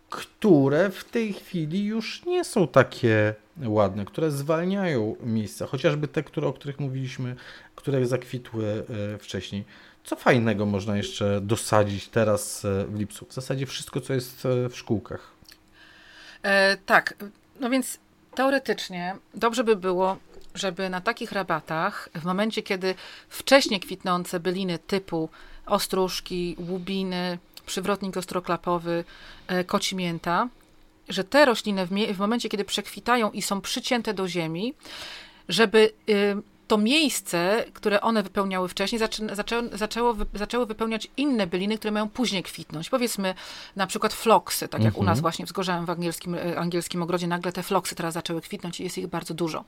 które w tej chwili już nie są takie ładne, które zwalniają miejsca, chociażby te, które, o których mówiliśmy, które zakwitły e, wcześniej. Co fajnego można jeszcze dosadzić teraz e, w lipcu? W zasadzie wszystko, co jest e, w szkółkach. E, tak, no więc teoretycznie dobrze by było, żeby na takich rabatach, w momencie, kiedy wcześniej kwitnące byliny typu ostróżki, łubiny, przywrotnik ostroklapowy, kocimięta, że te rośliny w, w momencie, kiedy przekwitają i są przycięte do ziemi, żeby y, to miejsce, które one wypełniały wcześniej, zaczę, zaczę, zaczęło, zaczęły wypełniać inne byliny, które mają później kwitnąć. Powiedzmy na przykład floksy, tak jak u nas mhm. właśnie wzgorzałem w angielskim, e, angielskim ogrodzie, nagle te floksy teraz zaczęły kwitnąć i jest ich bardzo dużo.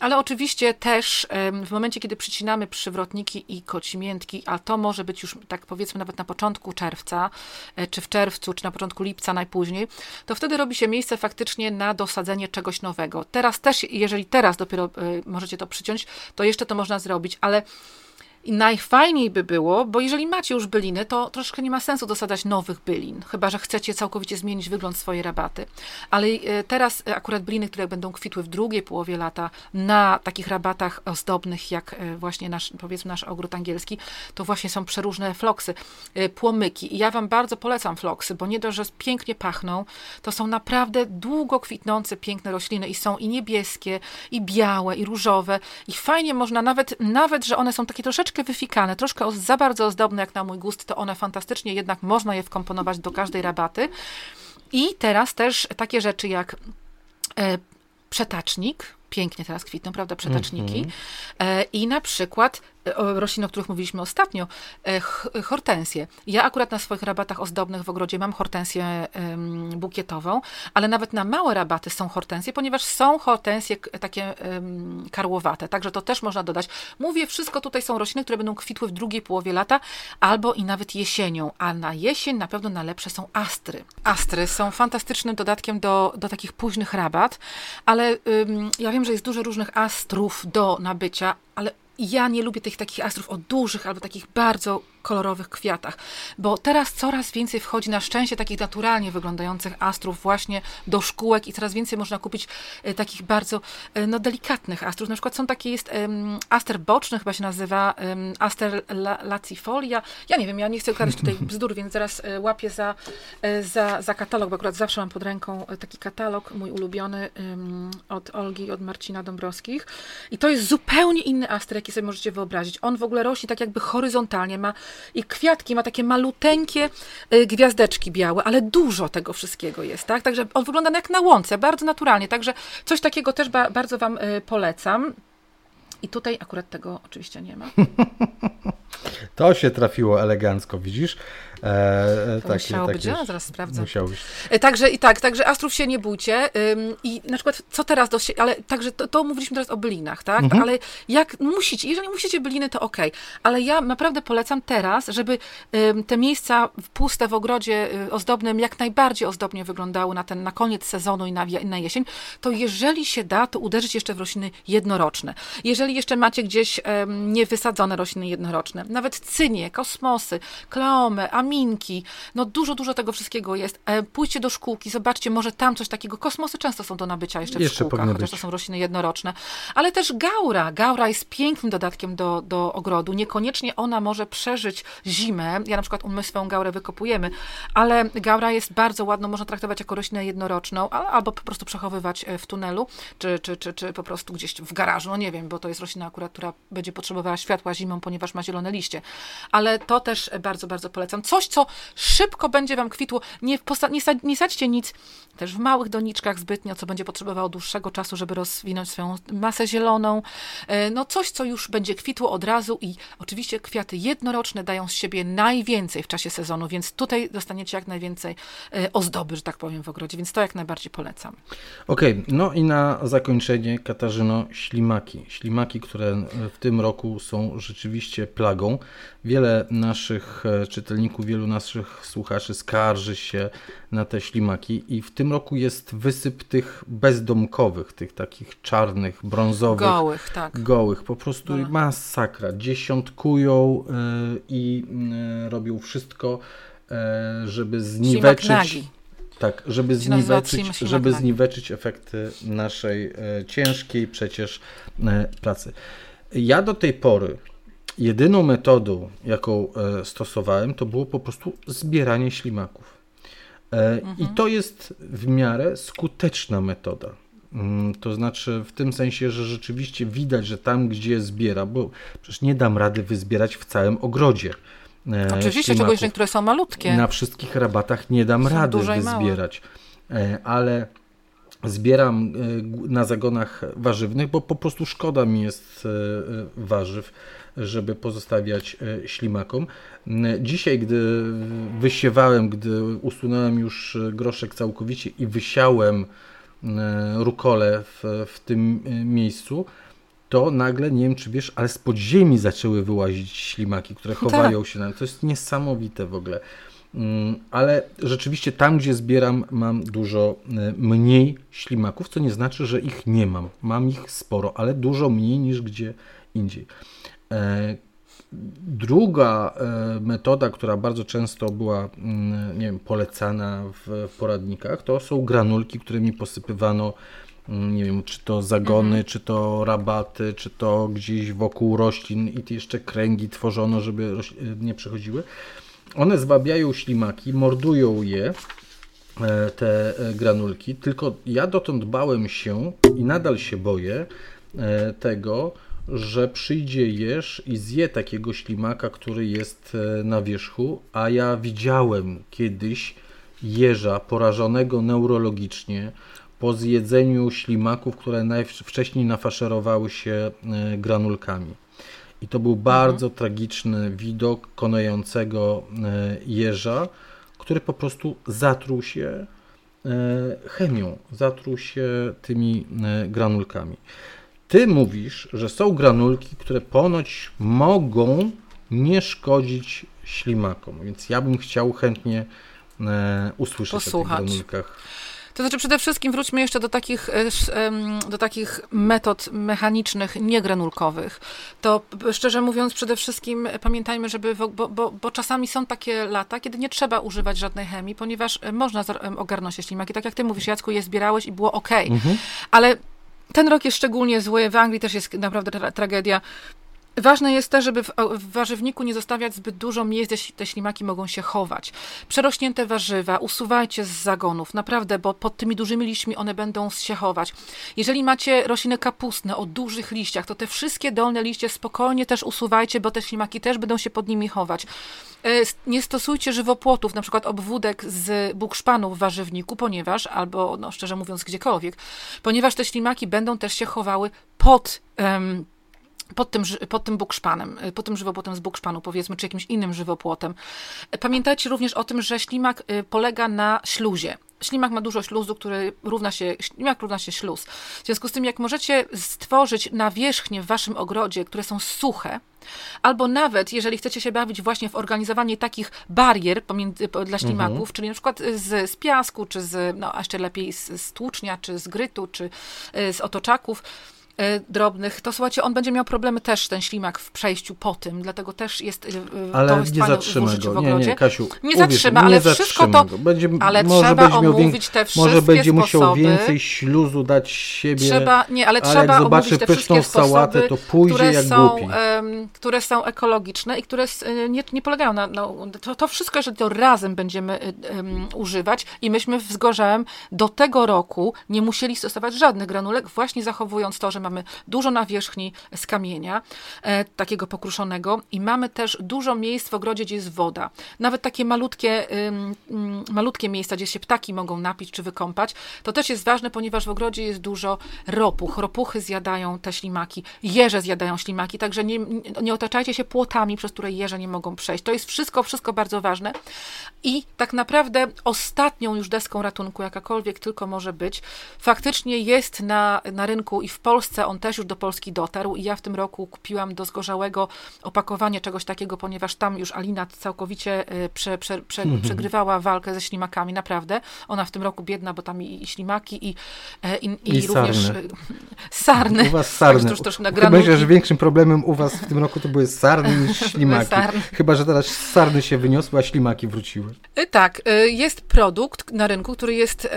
Ale oczywiście też w momencie, kiedy przycinamy przywrotniki i kocimiętki, a to może być już tak powiedzmy nawet na początku czerwca, e, czy w czerwcu, czy na początku lipca najpóźniej, to wtedy robi się miejsce faktycznie na dosadzenie czegoś nowego. Teraz też, jeżeli teraz dopiero e, możecie to przyciąć, to jeszcze to można zrobić, ale i najfajniej by było, bo jeżeli macie już byliny, to troszkę nie ma sensu dosadzać nowych bylin, chyba że chcecie całkowicie zmienić wygląd swojej rabaty. Ale e, teraz e, akurat byliny, które będą kwitły w drugiej połowie lata na takich rabatach ozdobnych, jak e, właśnie nasz, powiedzmy nasz ogród angielski, to właśnie są przeróżne floksy, płomyki. I ja Wam bardzo polecam floksy, bo nie dość, że pięknie pachną, to są naprawdę długo kwitnące, piękne rośliny i są i niebieskie, i białe, i różowe. I fajnie można nawet, nawet, że one są takie troszeczkę troszeczkę wyfikane, troszkę za bardzo ozdobne jak na mój gust, to one fantastycznie jednak można je wkomponować do każdej rabaty. I teraz też takie rzeczy jak e, przetacznik, pięknie teraz kwitną, prawda, przetaczniki. Mm -hmm. I na przykład roślin, o których mówiliśmy ostatnio, e, hortensje. Ja akurat na swoich rabatach ozdobnych w ogrodzie mam hortensję bukietową, ale nawet na małe rabaty są hortensje, ponieważ są hortensje takie karłowate, także to też można dodać. Mówię, wszystko tutaj są rośliny, które będą kwitły w drugiej połowie lata, albo i nawet jesienią, a na jesień na pewno najlepsze są astry. Astry są fantastycznym dodatkiem do, do takich późnych rabat, ale ja wiem, że jest dużo różnych astrów do nabycia, ale ja nie lubię tych takich astrów o dużych albo takich bardzo kolorowych kwiatach, bo teraz coraz więcej wchodzi na szczęście takich naturalnie wyglądających astrów właśnie do szkółek i coraz więcej można kupić e, takich bardzo e, no, delikatnych astrów. Na przykład są takie, jest um, aster boczny, chyba się nazywa um, aster lacifolia. Ja nie wiem, ja nie chcę ukradać tutaj bzdur, więc zaraz e, łapię za, za, za katalog, bo akurat zawsze mam pod ręką taki katalog, mój ulubiony um, od Olgi, od Marcina Dąbrowskich. I to jest zupełnie inny aster, jaki sobie możecie wyobrazić. On w ogóle rośnie tak jakby horyzontalnie, ma i kwiatki ma takie maluteńkie y, gwiazdeczki białe, ale dużo tego wszystkiego jest, tak? Także on wygląda jak na łące, bardzo naturalnie, także coś takiego też ba bardzo Wam y, polecam. I tutaj akurat tego oczywiście nie ma. To się trafiło elegancko, widzisz? E, to musiało być, ja zaraz sprawdzę. E, także i tak, także Astrów się nie bójcie. Ym, I na przykład, co teraz, do, ale także to, to mówiliśmy teraz o bylinach, tak? Mhm. Ale jak musicie, jeżeli musicie byliny, to ok. Ale ja naprawdę polecam teraz, żeby ym, te miejsca puste w ogrodzie y, ozdobnym jak najbardziej ozdobnie wyglądały na ten, na koniec sezonu i na, na jesień, to jeżeli się da, to uderzyć jeszcze w rośliny jednoroczne. Jeżeli jeszcze macie gdzieś ym, niewysadzone rośliny jednoroczne, nawet cynie, kosmosy, kleomy, aminki, no dużo, dużo tego wszystkiego jest. E, pójdźcie do szkółki, zobaczcie, może tam coś takiego. Kosmosy często są do nabycia jeszcze, jeszcze w szkółkach, chociaż to są rośliny jednoroczne. Ale też gaura. Gaura jest pięknym dodatkiem do, do ogrodu. Niekoniecznie ona może przeżyć zimę. Ja na przykład my swoją gaurę wykopujemy, ale gaura jest bardzo ładną, można traktować jako roślinę jednoroczną, albo po prostu przechowywać e, w tunelu, czy, czy, czy, czy po prostu gdzieś w garażu, no nie wiem, bo to jest roślina akurat, która będzie potrzebowała światła zimą, ponieważ ma zielone liście. Ale to też bardzo, bardzo polecam. Coś, co szybko będzie Wam kwitło. Nie, nie, nie sadźcie nic też w małych doniczkach zbytnio, co będzie potrzebowało dłuższego czasu, żeby rozwinąć swoją masę zieloną. E, no coś, co już będzie kwitło od razu i oczywiście kwiaty jednoroczne dają z siebie najwięcej w czasie sezonu, więc tutaj dostaniecie jak najwięcej e, ozdoby, że tak powiem, w ogrodzie, więc to jak najbardziej polecam. Okej, okay, no i na zakończenie Katarzyno, ślimaki. Ślimaki, które w tym roku są rzeczywiście plagą. Wiele naszych e, czytelników, wielu naszych słuchaczy skarży się na te ślimaki i w tym roku jest wysyp tych bezdomkowych, tych takich czarnych, brązowych. Gołych, tak. Gołych, po prostu no. masakra. Dziesiątkują yy, i yy, robią wszystko, żeby zniweczyć... Tak, żeby zniweczyć, żeby zniweczyć efekty naszej ciężkiej przecież pracy. Ja do tej pory jedyną metodą, jaką stosowałem, to było po prostu zbieranie ślimaków. Mhm. I to jest w miarę skuteczna metoda. Mm, to znaczy w tym sensie, że rzeczywiście widać, że tam, gdzie zbiera, bo przecież nie dam rady wyzbierać w całym ogrodzie. E, Oczywiście, czegoś, które są malutkie. Na wszystkich rabatach nie dam rady wyzbierać, e, ale zbieram na zagonach warzywnych, bo po prostu szkoda mi jest warzyw żeby pozostawiać e, ślimakom. Dzisiaj, gdy wysiewałem, gdy usunąłem już groszek całkowicie i wysiałem rukole w, w tym e, miejscu, to nagle, nie wiem czy wiesz, ale z podziemi zaczęły wyłazić ślimaki, które tak. chowają się na To jest niesamowite w ogóle. Mm, ale rzeczywiście tam, gdzie zbieram, mam dużo e, mniej ślimaków, co nie znaczy, że ich nie mam. Mam ich sporo, ale dużo mniej niż gdzie indziej. E, druga e, metoda, która bardzo często była mm, nie wiem, polecana w poradnikach, to są granulki, którymi posypywano mm, nie wiem, czy to zagony, mhm. czy to rabaty, czy to gdzieś wokół roślin i jeszcze kręgi tworzono, żeby nie przechodziły. One zwabiają ślimaki, mordują je, e, te granulki, tylko ja dotąd bałem się i nadal się boję tego, że przyjdzie jeż i zje takiego ślimaka, który jest e, na wierzchu, a ja widziałem kiedyś jeża porażonego neurologicznie po zjedzeniu ślimaków, które najwcześniej nafaszerowały się e, granulkami. I to był bardzo mhm. tragiczny widok konającego e, jeża, który po prostu zatruł się chemią, zatruł się tymi granulkami. Ty mówisz, że są granulki, które ponoć mogą nie szkodzić ślimakom, więc ja bym chciał chętnie e, usłyszeć Posłuchać. o tych granulkach. To znaczy przede wszystkim wróćmy jeszcze do takich, e, do takich metod mechanicznych, niegranulkowych. To szczerze mówiąc, przede wszystkim pamiętajmy, żeby, bo, bo, bo czasami są takie lata, kiedy nie trzeba używać żadnej chemii, ponieważ można ogarnąć się ślimaki. Tak jak ty mówisz, Jacku, je zbierałeś i było ok. Mhm. Ale ten rok jest szczególnie zły, w Anglii też jest naprawdę tra tragedia. Ważne jest też, żeby w, w, warzywniku nie zostawiać zbyt dużo miejsc, gdzie te ślimaki mogą się chować. Przerośnięte warzywa usuwajcie z zagonów, naprawdę, bo pod tymi dużymi liśćmi one będą się chować. Jeżeli macie rośliny kapustne o dużych liściach, to te wszystkie dolne liście spokojnie też usuwajcie, bo te ślimaki też będą się pod nimi chować. E, nie stosujcie żywopłotów, na przykład obwódek z bukszpanu w warzywniku, ponieważ, albo no, szczerze mówiąc gdziekolwiek, ponieważ te ślimaki będą też się chowały pod... Um, pod tym, pod tym bukszpanem, y, pod tym żywopłotem z bukszpanu, powiedzmy, czy jakimś innym żywopłotem. Pamiętajcie również o tym, że ślimak y, polega na śluzie. Ślimak ma dużo śluzu, który równa się, ślimak równa się śluz. W związku z tym, jak możecie stworzyć nawierzchnie w waszym ogrodzie, które są suche, albo nawet, jeżeli chcecie się bawić właśnie w organizowanie takich barier pomiędzy, dla ślimaków, mhm. czyli na przykład z, z piasku, czy z, no a jeszcze lepiej z, z tłucznia, czy z grytu, czy y, z otoczaków, drobnych, to słuchajcie, on będzie miał problemy też, ten ślimak w przejściu po tym, dlatego też jest e, ale to jest nie zatrzyma go. Nie, nie, Kasiu, nie zatrzyma, ale nie wszystko to, będzie, ale może trzeba omówić te wszystkie Może będzie sposoby. musiał więcej śluzu dać siebie, trzeba, nie, ale, ale trzeba jak zobaczy pyszną sałatę, to pójdzie jak są, głupi. Um, które są ekologiczne i które nie, nie polegają na, no, to, to wszystko, jeżeli to razem będziemy um, używać i myśmy z Gorzałem do tego roku nie musieli stosować żadnych granulek, właśnie zachowując to, że mamy dużo nawierzchni z kamienia, e, takiego pokruszonego i mamy też dużo miejsc w ogrodzie, gdzie jest woda. Nawet takie malutkie, malutkie miejsca, gdzie się ptaki mogą napić czy wykąpać, to też jest ważne, ponieważ w ogrodzie jest dużo ropuch. Ropuchy zjadają te ślimaki, jeże zjadają ślimaki, także nie, nie otaczajcie się płotami, przez które jeże nie mogą przejść. To jest wszystko, wszystko bardzo ważne. I tak naprawdę ostatnią już deską ratunku, jakakolwiek tylko może być, faktycznie jest na, na rynku i w Polsce on też już do Polski dotarł i ja w tym roku kupiłam do zgorzałego opakowanie czegoś takiego, ponieważ tam już Alina całkowicie y, prze, prze, prze, mhm. przegrywała walkę ze ślimakami, naprawdę. Ona w tym roku biedna, bo tam i, i ślimaki i, e, i, i, I również sarny. Y, sarny. U was sarny. Tak, na Myślę, że większym problemem u was w tym roku to były sarny niż ślimaki. Sarny. Chyba, że teraz sarny się wyniosły, a ślimaki wróciły. Y, tak, jest produkt na rynku, który jest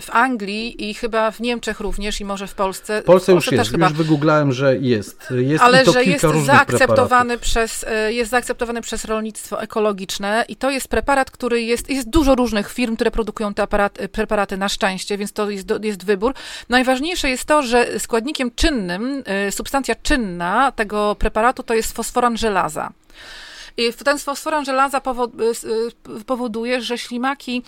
w Anglii i chyba w Niemczech również i może w Polsce. W Polsce, w Polsce już jest, chyba. już wygooglałem, że jest. jest Ale że jest zaakceptowany przez, e, jest zaakceptowany przez rolnictwo ekologiczne i to jest preparat, który jest, jest dużo różnych firm, które produkują te aparat, e, preparaty na szczęście, więc to jest, jest wybór. Najważniejsze jest to, że składnikiem czynnym, e, substancja czynna tego preparatu to jest fosforan żelaza. I ten fosforan żelaza powoduje, że ślimaki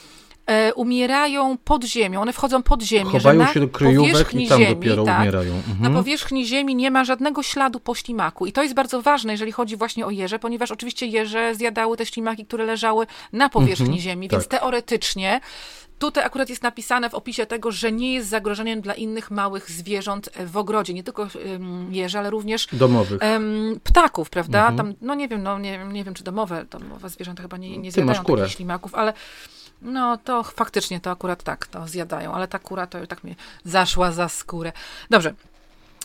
e, umierają pod ziemią, one wchodzą pod ziemię. Chowają się do kryjówek i tam ziemi, dopiero tak, umierają. Mhm. Na powierzchni ziemi nie ma żadnego śladu po ślimaku. I to jest bardzo ważne, jeżeli chodzi właśnie o jeże, ponieważ oczywiście jeże zjadały te ślimaki, które leżały na powierzchni mhm, ziemi, więc tak. teoretycznie Tutaj akurat jest napisane w opisie tego, że nie jest zagrożeniem dla innych małych zwierząt w ogrodzie, nie tylko jeży, ale również domowych ptaków, prawda? Mhm. Tam, no nie wiem, no nie, nie wiem, czy domowe, domowe zwierzęta chyba nie, nie zjadają takich ślimaków, ale no to faktycznie to akurat tak, to zjadają, ale ta kura to tak mnie zaszła za skórę. Dobrze.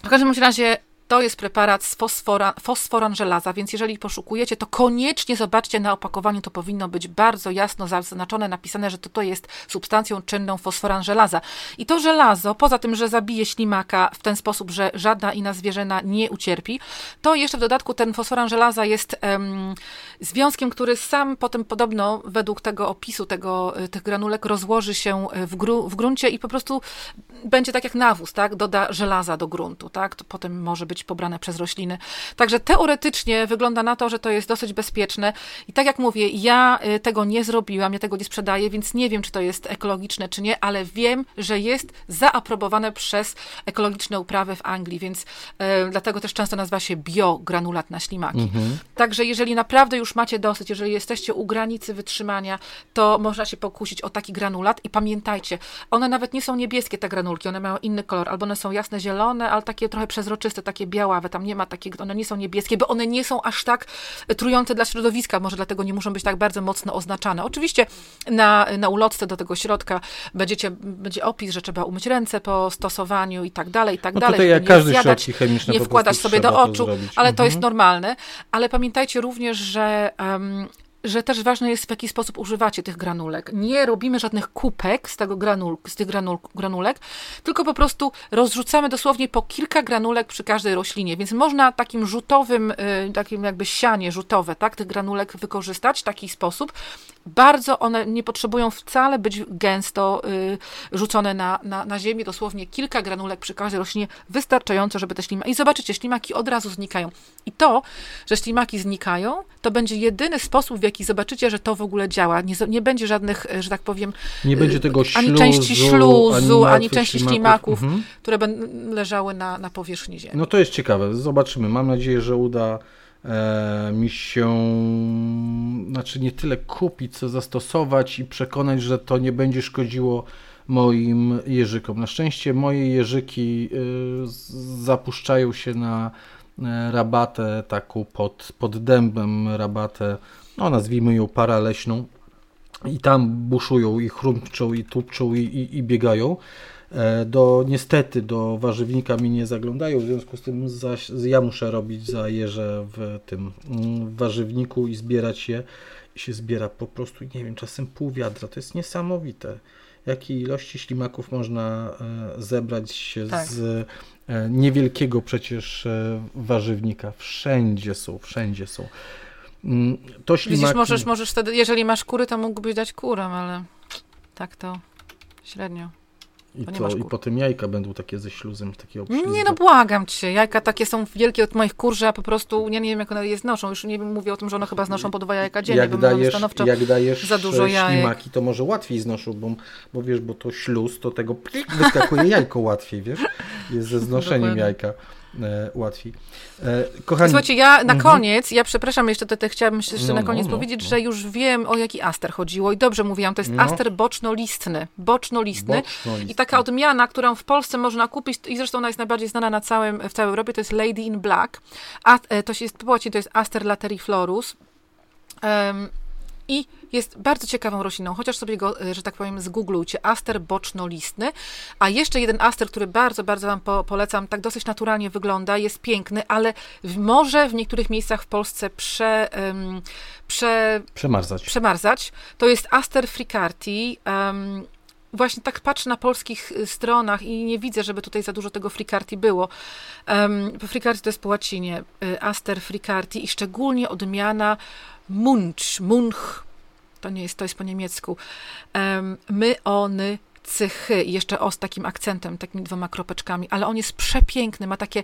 W każdym razie to jest preparat z fosfora, fosforan żelaza, więc jeżeli poszukujecie, to koniecznie zobaczcie na opakowaniu, to powinno być bardzo jasno zaznaczone, napisane, że to, to jest substancją czynną fosforan żelaza. I to żelazo, poza tym, że zabije ślimaka w ten sposób, że żadna inna zwierzyna nie ucierpi, to jeszcze w dodatku ten fosforan żelaza jest um, związkiem, który sam potem podobno według tego opisu tego, tych granulek rozłoży się w, gru, w gruncie i po prostu będzie tak jak nawóz, tak? Doda żelaza do gruntu, tak? To potem może być pobrane przez rośliny. Także teoretycznie wygląda na to, że to jest dosyć bezpieczne. I tak jak mówię, ja y, tego nie zrobiłam, ja tego nie sprzedaję, więc nie wiem, czy to jest ekologiczne, czy nie, ale wiem, że jest zaaprobowane przez ekologiczne uprawy w Anglii, więc y, dlatego też często nazywa się biogranulat na ślimaki. Mhm. Także jeżeli naprawdę już macie dosyć, jeżeli jesteście u granicy wytrzymania, to można się pokusić o taki granulat i pamiętajcie, one nawet nie są niebieskie, te granulki, one mają inny kolor, albo one są jasne zielone, ale takie trochę przezroczyste, takie białawe, tam nie ma takiego, one nie są niebieskie, bo one nie są aż tak trujące dla środowiska, może dlatego nie muszą być tak bardzo mocno oznaczane. Oczywiście na, na ulotce do tego środka będziecie, będzie opis, że trzeba umyć ręce po stosowaniu i tak dalej, i tak no dalej. Tutaj jak każdy zjadać, chemiczne nie wkładać sobie do oczu, ale to jest mhm. normalne. Ale pamiętajcie również, że um, że też ważne jest, w jaki sposób używacie tych granulek. Nie robimy żadnych kupek z, tego granul, z tych granul, granulek, tylko po prostu rozrzucamy dosłownie po kilka granulek przy każdej roślinie, więc można takim rzutowym, y, takim jakby sianie rzutowe, tak, tych granulek wykorzystać w taki sposób. Bardzo one nie potrzebują wcale być gęsto y, rzucone na, na, na ziemię, dosłownie kilka granulek przy każdej roślinie, wystarczająco, żeby te ślimaki, i zobaczycie, ślimaki od razu znikają. I to, że ślimaki znikają, to będzie jedyny sposób, w jaki zobaczycie, że to w ogóle działa. Nie, nie będzie żadnych, e, że tak powiem, nie będzie tego śluzu, ani części śluzu, ani, ani części ślimaków, mhm. które będą leżały na, na powierzchni ziemi. No to jest ciekawe. Zobaczymy. Mam nadzieję, że uda mi się, znaczy nie tyle kupić, co zastosować i przekonać, że to nie będzie szkodziło moim jeżykom. Na szczęście moje jeżyki y, zapuszczają się na e, rabatę taką pod, pod dębem, rabatę no nazwijmy ją paraleśną i tam buszują i chrumczą i tupczą i, i, i biegają. E, do, niestety do warzywnika mi nie zaglądają, w związku z tym zaś, ja muszę robić za jeże w tym mm, w warzywniku i zbierać je. I się zbiera po prostu, nie wiem, czasem pół wiadra. To jest niesamowite. Jakie ilości ślimaków można e, zebrać tak. z e, niewielkiego przecież warzywnika. Wszędzie są, wszędzie są. Mm, to ślimaki... Widzisz, możesz, możesz wtedy, jeżeli masz kury, to mógłbyś dać kurę, ale tak to średnio. I, to, I potem jajka będą takie ze śluzem, takie obślizgłe. Nie no, błagam cię. Jajka takie są wielkie od moich kur, że ja po prostu, ja nie wiem jak one je znoszą. Już nie mówię o tym, że one chyba znoszą po dwa jajka dziennie, jak bo dajesz, stanowczo jak dajesz za dużo jajek. ślimaki, to może łatwiej znoszą, bo, bo wiesz, bo to śluz, to tego wyskakuje jajko łatwiej, wiesz? Jest ze znoszeniem jajka. E. E, kochani... Słuchajcie, ja na mhm. koniec, ja przepraszam, jeszcze to, chciałabym jeszcze no, na koniec no, powiedzieć, no. że już wiem o jaki aster chodziło i dobrze mówiłam, to jest no. aster boczno-listny. Boczno-listny. I taka odmiana, którą w Polsce można kupić i zresztą ona jest najbardziej znana na całym, w całej Europie, to jest Lady in Black. A, e, to się jest, to jest aster lateriflorus. Um, i jest bardzo ciekawą rośliną, chociaż sobie go, e, że tak powiem, zgooglujcie. Aster boczno-listny. A jeszcze jeden aster, który bardzo, bardzo Wam po, polecam, tak dosyć naturalnie wygląda, jest piękny, ale w, może w niektórych miejscach w Polsce prze, um, prze, przemarzać. przemarzać. To jest Aster fricarti. Um, właśnie tak patrzę na polskich y, stronach i nie widzę, żeby tutaj za dużo tego fricarti było. Um, fricarti to jest po łacinie, y, aster fricarti i szczególnie odmiana munch, munch, to nie jest, to jest po niemiecku, my, ony, cychy, jeszcze o z takim akcentem, takimi dwoma kropeczkami, ale on jest przepiękny, ma takie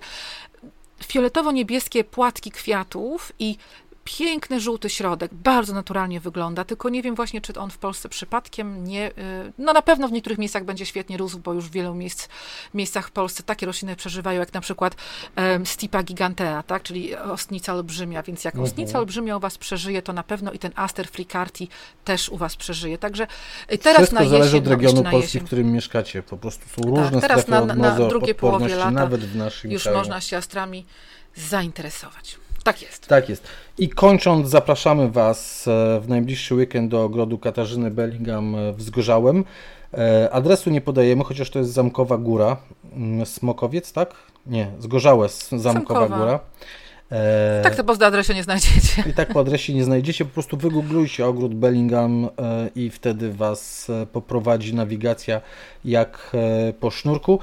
fioletowo-niebieskie płatki kwiatów i piękny żółty środek, bardzo naturalnie wygląda, tylko nie wiem właśnie, czy on w Polsce przypadkiem nie, y, no na pewno w niektórych miejscach będzie świetnie rósł, bo już w wielu miejsc, miejscach w Polsce takie rośliny przeżywają, jak na przykład um, Stipa gigantea, tak, czyli ostnica olbrzymia, więc jak mhm. ostnica olbrzymia u was przeżyje, to na pewno i ten Aster fricarti też u was przeżyje, także y, teraz Wszystko na jesień, zależy od regionu no, Polski, w którym mieszkacie, po prostu są różne tak, teraz na, na, na drugie połowie lata nawet w naszym już kraju. można się astrami zainteresować. Tak jest. Tak jest. I kończąc, zapraszamy Was e, w najbliższy weekend do ogrodu Katarzyny Bellingham w Zgorzałem. E, adresu nie podajemy, chociaż to jest Zamkowa Góra. Mm, Smokowiec, tak? Nie, Zgorzałe, Zamkowa, Zamkowa. Góra. E, tak to po adresie nie znajdziecie. I tak po adresie nie znajdziecie, po prostu wygooglujcie ogród Bellingham e, i wtedy Was e, poprowadzi nawigacja jak po sznurku.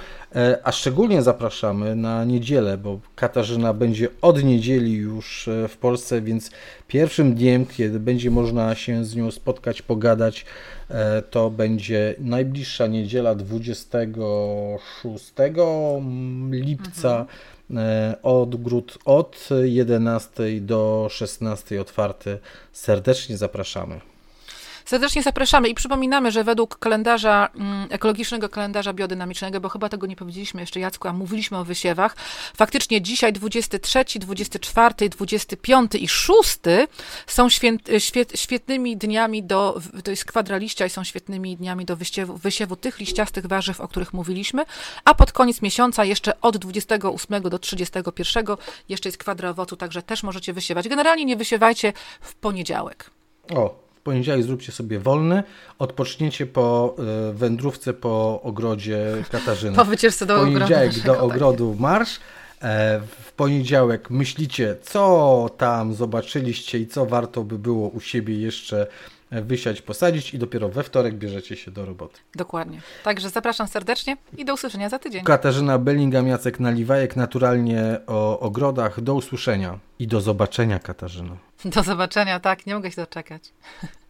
A szczególnie zapraszamy na niedzielę, bo Katarzyna będzie od niedzieli już w Polsce, więc pierwszym dniem, kiedy będzie można się z nią spotkać, pogadać, to będzie najbliższa niedziela 26 lipca. Mhm E, odgród od 11 do 16 otwarty. Serdecznie zapraszamy. Serdecznie zapraszamy i przypominamy, że według kalendarza, mm, ekologicznego kalendarza biodynamicznego, bo chyba tego nie powiedzieliśmy jeszcze Jacku, a mówiliśmy o wysiewach, faktycznie dzisiaj 23, 24, 25 i 6 są święt, świet, świetnymi dniami do, to jest kwadra liścia i są świetnymi dniami do wysiewu, wysiewu tych liściastych warzyw, o których mówiliśmy, a pod koniec miesiąca jeszcze od 28 do 31 jeszcze jest kwadra owocu, także też możecie wysiewać. Generalnie nie wysiewajcie w poniedziałek. O, poniedziałek zróbcie sobie wolny, odpoczniecie po y, wędrówce po ogrodzie Katarzyny. Po wycieczce do ogrodu. Poniedziałek do ogrodu marsz. E, w poniedziałek myślicie, co tam zobaczyliście i co warto by było u siebie jeszcze wysiać, posadzić i dopiero we wtorek bierzecie się do roboty. Dokładnie. Także zapraszam serdecznie i do usłyszenia za tydzień. Katarzyna Bellingham, Jacek Naliwajek, naturalnie o ogrodach. Do usłyszenia i do zobaczenia, Katarzyna. Do zobaczenia, tak, nie mogę się doczekać.